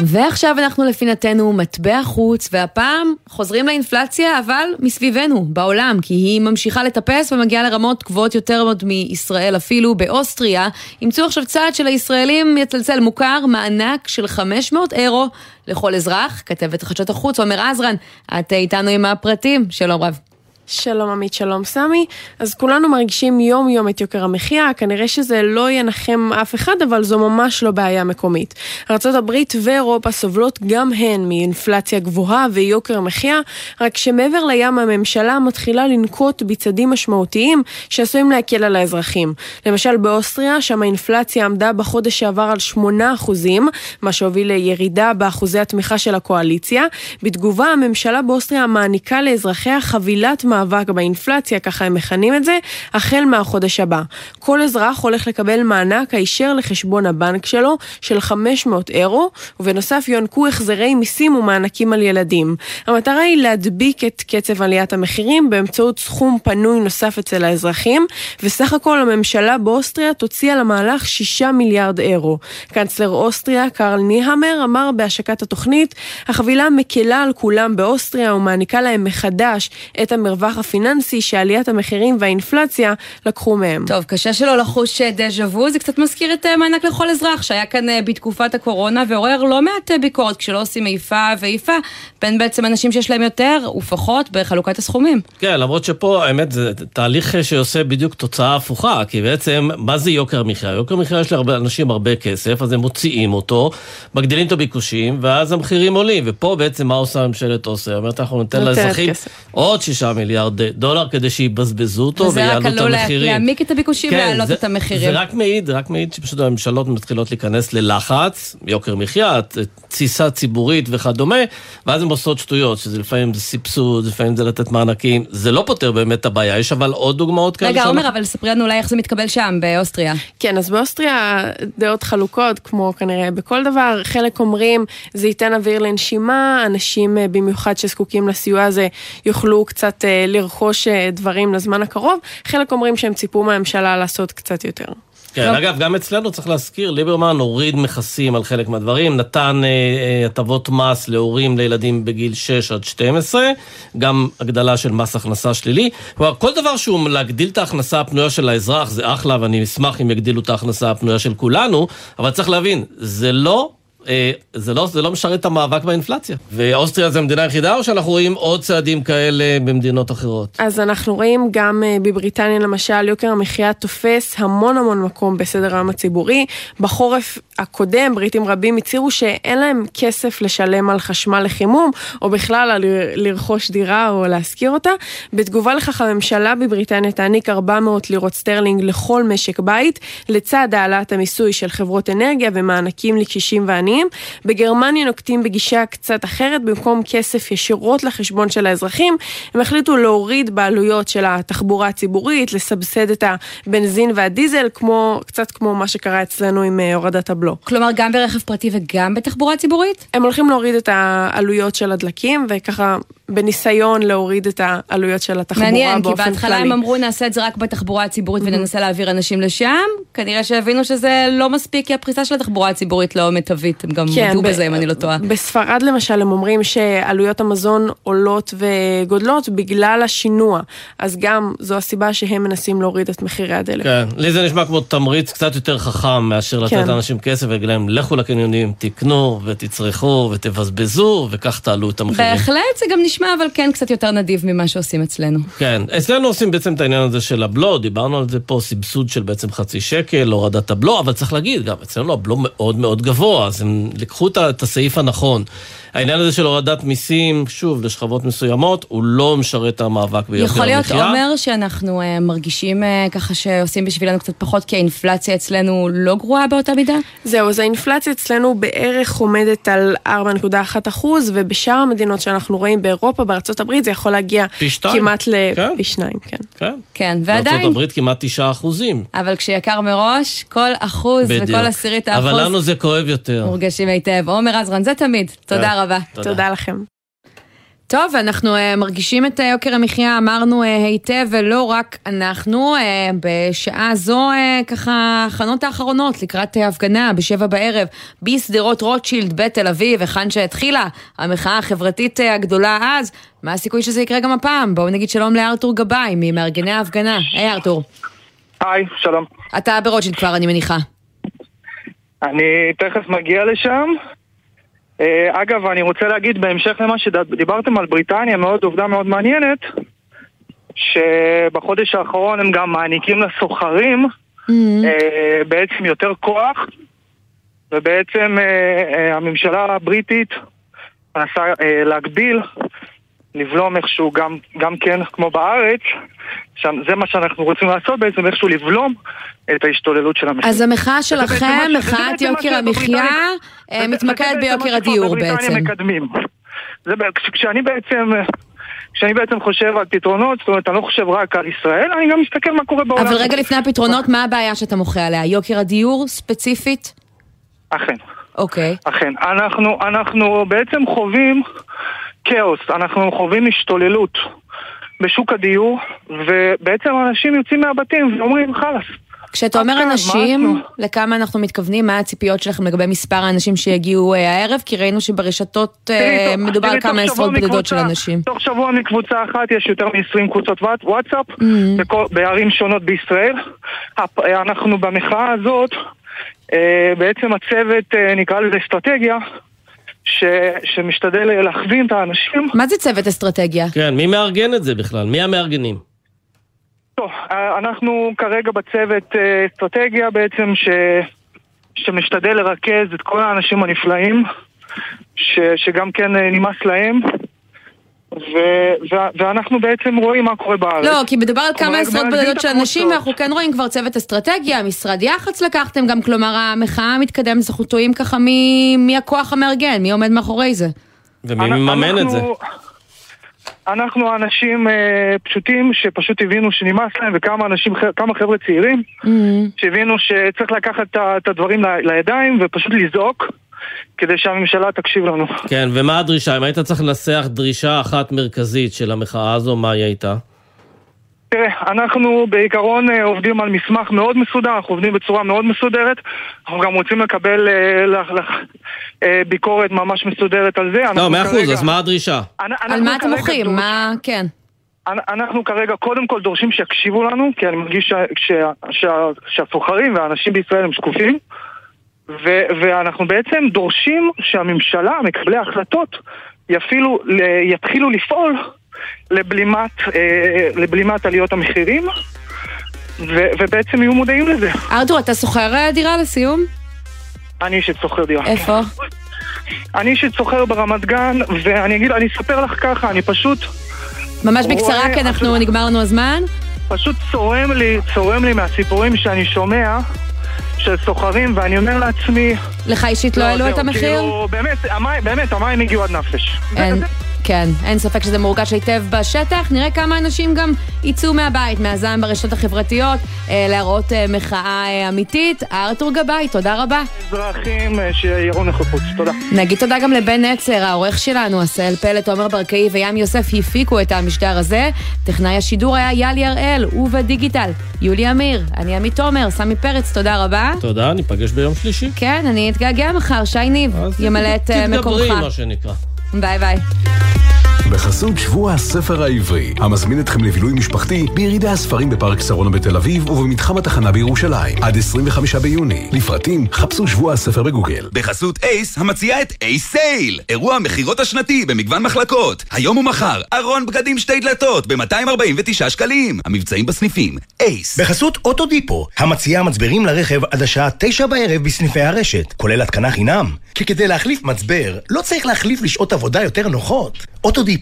ועכשיו אנחנו לפינתנו מטבע חוץ, והפעם חוזרים לאינפלציה, אבל מסביבנו, בעולם, כי היא ממשיכה לטפס ומגיעה לרמות גבוהות יותר עוד מישראל אפילו. באוסטריה אימצו עכשיו צעד שלישראלים יצלצל מוכר, מענק של 500 אירו לכל אזרח. כתבת חדשות החוץ, עומר עזרן, את איתנו עם הפרטים, שלום רב. שלום עמית, שלום סמי. אז כולנו מרגישים יום יום את יוקר המחיה, כנראה שזה לא ינחם אף אחד, אבל זו ממש לא בעיה מקומית. ארה"ב ואירופה סובלות גם הן מאינפלציה גבוהה ויוקר מחיה, רק שמעבר לים הממשלה מתחילה לנקוט בצעדים משמעותיים שעשויים להקל על האזרחים. למשל באוסטריה, שם האינפלציה עמדה בחודש שעבר על 8%, מה שהוביל לירידה באחוזי התמיכה של הקואליציה. בתגובה, הממשלה באוסטריה מעניקה לאזרחיה חבילת מאבק באינפלציה, ככה הם מכנים את זה, החל מהחודש הבא. כל אזרח הולך לקבל מענק הישר לחשבון הבנק שלו של 500 אירו, ובנוסף יוענקו החזרי מיסים ומענקים על ילדים. המטרה היא להדביק את קצב עליית המחירים באמצעות סכום פנוי נוסף אצל האזרחים, וסך הכל הממשלה באוסטריה תוציא על המהלך 6 מיליארד אירו. קנצלר אוסטריה, קרל ניהמר, אמר בהשקת התוכנית, החבילה מקלה על כולם באוסטריה ומעניקה להם מחדש את המרווח המרווח הפיננסי שעליית המחירים והאינפלציה לקחו מהם. טוב, קשה שלא לחוש אה, דז'ה וו, זה קצת מזכיר את אה, מענק לכל אזרח שהיה כאן אה, בתקופת הקורונה ועורר לא מעט ביקורת כשלא עושים איפה ואיפה בין בעצם אנשים שיש להם יותר ופחות בחלוקת הסכומים. כן, למרות שפה האמת זה תהליך שעושה בדיוק תוצאה הפוכה, כי בעצם מה זה יוקר מחיה? יוקר מחיה יש לאנשים הרבה כסף, אז הם מוציאים אותו, מגדילים את הביקושים, ואז המחירים עולים, ופה בעצם מה עושה ממשלת אוסטריה? אומרת אנחנו ניתן לאזרחים עוד שישה מיליארד דולר כדי שיבזבזו אותו ויעלו את המחירים. וזה רק עלול להעמיק את הביקושים כן, ולהעלות את המחירים. זה רק מעיד, רק מעיד שפשוט הממשלות מתחילות להיכנס ללחץ, יוקר מחיה, תסיסה ציבורית וכדומה, ואז הן עושות שטויות, שזה לפעמים זה סבסוד, לפעמים זה לתת מענקים, זה לא פותר באמת את הבעיה, יש אבל עוד דוגמאות כאלה. רגע, עומר, אבל ספרי לנו אולי איך זה מתקבל שם, באוסטריה. כן, אז באוסטריה דעות חלוקות, כמו כנראה בכל דבר, חלק אומרים, זה ייתן אוויר לנשימה, אנשים אה, במיוחד שזקוקים לסיוע הזה יוכלו קצת אה, לרכוש אה, דברים לזמן הקרוב, חלק אומרים שהם ציפו מהממשלה לעשות קצת יותר. כן, לא. אגב, גם אצלנו צריך להזכיר, ליברמן הוריד מכסים על חלק מהדברים, נתן אה, הטבות אה, מס להורים לילדים בגיל 6 עד 12, גם הגדלה של מס הכנסה שלילי. כלומר, כל דבר שהוא להגדיל את ההכנסה הפנויה של האזרח זה אחלה, ואני אשמח אם יגדילו את ההכנסה הפנויה של כולנו, אבל צריך להבין, זה לא אה, זה לא, זה לא משרת את המאבק באינפלציה. ואוסטריה זה המדינה היחידה, או שאנחנו רואים עוד צעדים כאלה במדינות אחרות? אז אנחנו רואים גם אה, בבריטניה למשל, יוקר המחיה תופס המון המון מקום בסדר היום הציבורי. בחורף הקודם בריטים רבים הצהירו שאין להם כסף לשלם על חשמל לחימום, או בכלל על לרכוש דירה או להשכיר אותה. בתגובה לכך הממשלה בבריטניה תעניק 400 לירות סטרלינג לכל משק בית, לצד העלאת המיסוי של חברות אנרגיה ומענקים לקשישים ועניים. העניים. בגרמניה נוקטים בגישה קצת אחרת, במקום כסף ישירות לחשבון של האזרחים, הם החליטו להוריד בעלויות של התחבורה הציבורית, לסבסד את הבנזין והדיזל, כמו, קצת כמו מה שקרה אצלנו עם אה, הורדת הבלו. כלומר, גם ברכב פרטי וגם בתחבורה ציבורית? הם הולכים להוריד את העלויות של הדלקים, וככה בניסיון להוריד את העלויות של התחבורה מעניין, באופן כללי. מעניין, כי בהתחלה הם אמרו נעשה את זה רק בתחבורה הציבורית mm-hmm. וננסה להעביר אנשים לשם, כנראה שהבינו שזה לא מספיק, כי הפריסה של התחבורה הציבורית לא מיטבית, הם גם כן, הודו בזה אם אני לא טועה. בספרד למשל הם אומרים שעלויות המזון עולות וגודלות בגלל השינוע, אז גם זו הסיבה שהם מנסים להוריד את מחירי הדלק. כן, לי זה נשמע כמו תמריץ קצת יותר חכם מאשר לתת כן. לאנשים כסף ולהגיד להם לכו לקניונים, תקנו ותצרכו ותבזבזו וכך תעלו את המחירים. בהחלט, זה גם נשמע אבל כן קצת יותר נדיב ממה שעושים אצלנו. כן, אצלנו עושים בעצם את העניין הזה של הבלו, דיברנו על זה פה, סבסוד של בעצם חצי שקל, הורדת הבלו, אבל צריך להגיד, גם אצלנו הבלו מאוד מאוד גבוה, אז הם לקחו את הסעיף הנכון. העניין הזה של הורדת מיסים, שוב, לשכבות מסוימות, הוא לא משרת את המאבק ביוקר המחיה. יכול להיות, עומר, שאנחנו uh, מרגישים uh, ככה שעושים בשבילנו קצת פחות, כי האינפלציה אצלנו לא גרועה באותה מידה? זהו, אז האינפלציה אצלנו בערך עומדת על 4.1 אחוז, ובשאר המדינות שאנחנו רואים באירופה, בארצות הברית, זה יכול להגיע כמעט לפי כן? שניים, כן. כן. כן, ועדיין. בארצות הברית כמעט 9 אחוזים. אבל כשיקר מראש, כל אחוז בדיוק. וכל עשירית האחוז... אבל לנו זה כואב יותר. מורגשים היטב. עומר עזרן, זה תמיד. תודה רבה. תודה. תודה לכם. טוב, אנחנו uh, מרגישים את uh, יוקר המחיה, אמרנו uh, היטב, ולא רק אנחנו. Uh, בשעה זו, uh, ככה, הכנות האחרונות לקראת uh, הפגנה בשבע בערב בשדרות רוטשילד בתל אביב, היכן שהתחילה המחאה החברתית uh, הגדולה אז. מה הסיכוי שזה יקרה גם הפעם? בואו נגיד שלום לארתור גבאי, ממארגני ההפגנה. היי hey, ארתור. היי, שלום. אתה ברוטשילד כבר, אני מניחה. אני תכף מגיע לשם. אה, אגב, אני רוצה להגיד בהמשך למה שדיברתם על בריטניה, מאוד עובדה מאוד מעניינת, שבחודש האחרון הם גם מעניקים לסוחרים mm-hmm. בעצם יותר כוח, ובעצם אה, הממשלה הבריטית מנסה להגביל, לבלום איכשהו גם, גם כן, כמו בארץ, זה מה שאנחנו רוצים לעשות בעצם, איכשהו לבלום את ההשתוללות של המחיר. אז המחאה שלכם, מחאת יוקר המחיה, אה, מתמקדת ביוקר הדיור בעצם. מקדמים. זה, כשאני בעצם... כשאני בעצם חושב על פתרונות, זאת אומרת, אני לא חושב רק על ישראל, אני גם מסתכל מה קורה בעולם. אבל רגע לפני הפתרונות, מה הבעיה שאתה מוחה עליה? יוקר הדיור ספציפית? אכן. אוקיי. אכן. אנחנו, אנחנו בעצם חווים כאוס, אנחנו חווים השתוללות בשוק הדיור, ובעצם אנשים יוצאים מהבתים ואומרים חלאס. כשאתה אומר אנשים, לכמה אנחנו מתכוונים? מה הציפיות שלכם לגבי מספר האנשים שיגיעו אה, הערב? כי ראינו שברשתות אה, מדובר על כמה עשרות בודדות של אנשים. תוך שבוע מקבוצה אחת יש יותר מ-20 קבוצות וואטסאפ mm-hmm. בערים שונות בישראל. אנחנו במחאה הזאת, אה, בעצם הצוות, נקרא לזה אסטרטגיה, ש, שמשתדל להכווין את האנשים. מה זה צוות אסטרטגיה? כן, מי מארגן את זה בכלל? מי המארגנים? טוב, אה, אנחנו כרגע בצוות אה, אסטרטגיה בעצם ש, שמשתדל לרכז את כל האנשים הנפלאים, ש, שגם כן אה, נמאס להם. ו- ו- ואנחנו בעצם רואים מה קורה בארץ. לא, כי מדובר על כמה עשרות בודדות של אנשים, ואנחנו כן רואים כבר צוות אסטרטגיה, משרד יח"צ לקחתם גם, כלומר המחאה המתקדמת, אנחנו טועים ככה מי, מי הכוח המארגן, מי עומד מאחורי זה. ומי מממן את זה? אנחנו אנשים אה, פשוטים שפשוט הבינו שנמאס להם וכמה אנשים, כמה חבר'ה צעירים mm-hmm. שהבינו שצריך לקחת את הדברים לידיים ופשוט לזעוק כדי שהממשלה תקשיב לנו. כן, ומה הדרישה? אם היית צריך לנסח דרישה אחת מרכזית של המחאה הזו, מה היא הייתה? תראה, אנחנו בעיקרון אה, עובדים על מסמך מאוד מסודר, אנחנו עובדים בצורה מאוד מסודרת, אנחנו גם רוצים לקבל אה, לח, לח, אה, ביקורת ממש מסודרת על זה. לא, מאה אחוז, אז מה הדרישה? על מה אתם מוחים? מה, כן. אנחנו כרגע קודם כל דורשים שיקשיבו לנו, כי אני מרגיש שהסוחרים והאנשים בישראל הם שקופים. ו- ואנחנו בעצם דורשים שהממשלה, מקבלי ההחלטות, יפעילו, יתחילו לפעול לבלימת, אה, לבלימת עליות המחירים, ו- ובעצם יהיו מודעים לזה. ארתור, אתה שוכר אה, דירה לסיום? אני אישית שוכר דירה. איפה? אני אישית שוכר ברמת גן, ואני אגיד, אני אספר לך ככה, אני פשוט... ממש בקצרה, כי אנחנו, נגמר לנו הזמן. פשוט צורם לי, צורם לי מהסיפורים שאני שומע. של סוחרים, ואני אומר לעצמי... לך אישית לא, לא העלו את המחיר? כאילו, באמת, המים, באמת, המים הגיעו עד נפש. אין, כן, אין ספק שזה מורגש היטב בשטח. נראה כמה אנשים גם יצאו מהבית, מהזעם ברשתות החברתיות, אה, להראות אה, מחאה אה, אמיתית. ארתור גבאי, תודה רבה. אזרחים שיראו נוכחות, תודה. נגיד תודה גם לבן נצר, העורך שלנו, עשהאל פלט, עומר ברקאי וים יוסף הפיקו את המשדר הזה. טכנאי השידור היה יאלי הראל, ובדיגיטל, יולי אמיר. אני עמית תומר, סמי פרץ, תודה רבה. תודה, ניפגש ביום שלישי. כן, אני אתגעגע מחר, שי ניב ימלא את מקומך. תתגברי, מה שנקרא. ביי ביי. בחסות שבוע הספר העברי, המזמין אתכם לבילוי משפחתי בירידי הספרים בפארק שרונה בתל אביב ובמתחם התחנה בירושלים, עד 25 ביוני. לפרטים, חפשו שבוע הספר בגוגל. בחסות אייס, המציעה את אייס sale, אירוע המכירות השנתי במגוון מחלקות. היום ומחר, ארון בגדים שתי דלתות ב-249 שקלים. המבצעים בסניפים, אייס. בחסות אוטודיפו, המציעה מצברים לרכב עד השעה 9 בערב בסניפי הרשת, כולל התקנה חינם. כי כדי להחליף מצבר, לא צריך להחליף לשעות עבודה יותר נוחות. אוטודיפו.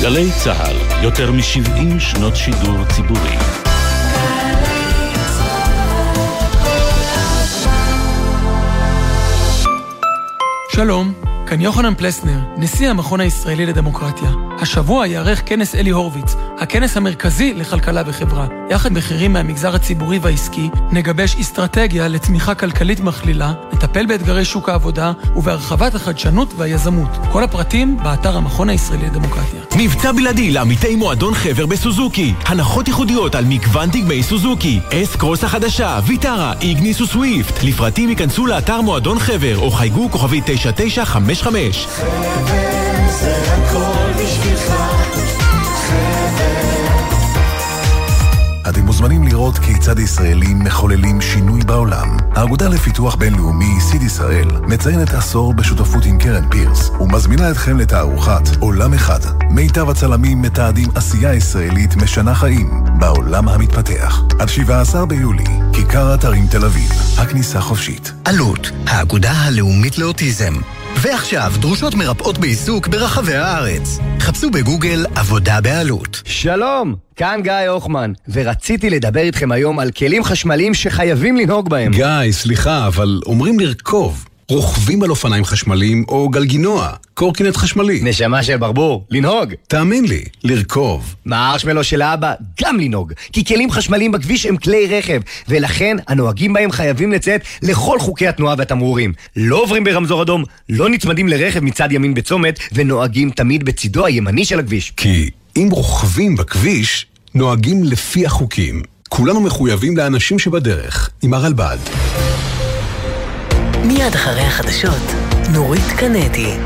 גלי צה"ל, יותר מ-70 שנות שידור ציבורי. שלום. כאן יוחנן פלסנר, נשיא המכון הישראלי לדמוקרטיה. השבוע ייערך כנס אלי הורוביץ, הכנס המרכזי לכלכלה וחברה. יחד בכירים מהמגזר הציבורי והעסקי, נגבש אסטרטגיה לצמיחה כלכלית מכלילה, נטפל באתגרי שוק העבודה ובהרחבת החדשנות והיזמות. כל הפרטים באתר המכון הישראלי לדמוקרטיה. מבצע בלעדי לעמיתי מועדון חבר בסוזוקי. הנחות ייחודיות על מגוון דגמי סוזוקי. אס קרוס החדשה, ויטרה, איגניס וסוויפט. לפרטים ייכנסו לאתר מועדון חבר או חייגו כוכבי 9955. חבר זה הכל בשבילך אתם מוזמנים לראות כיצד ישראלים מחוללים שינוי בעולם. האגודה לפיתוח בינלאומי, סיד ישראל, מציינת עשור בשותפות עם קרן פירס, ומזמינה אתכם לתערוכת עולם אחד. מיטב הצלמים מתעדים עשייה ישראלית משנה חיים בעולם המתפתח. עד 17 ביולי, כיכר אתרים תל אביב, הכניסה חופשית. עלות, האגודה הלאומית לאוטיזם. ועכשיו, דרושות מרפאות בעיסוק ברחבי הארץ. חפשו בגוגל עבודה בעלות. שלום, כאן גיא הוחמן, ורציתי לדבר איתכם היום על כלים חשמליים שחייבים לנהוג בהם. גיא, סליחה, אבל אומרים לרכוב. רוכבים על אופניים חשמליים או גלגינוע, קורקינט חשמלי. נשמה של ברבור, לנהוג. תאמין לי, לרכוב. מהארשמלו של האבא, גם לנהוג. כי כלים חשמליים בכביש הם כלי רכב, ולכן הנוהגים בהם חייבים לציית לכל חוקי התנועה והתמרורים. לא עוברים ברמזור אדום, לא נצמדים לרכב מצד ימין בצומת, ונוהגים תמיד בצידו הימני של הכביש. כי אם רוכבים בכביש, נוהגים לפי החוקים. כולנו מחויבים לאנשים שבדרך, עם הרלב"ד. מיד אחרי החדשות, נורית קנדי.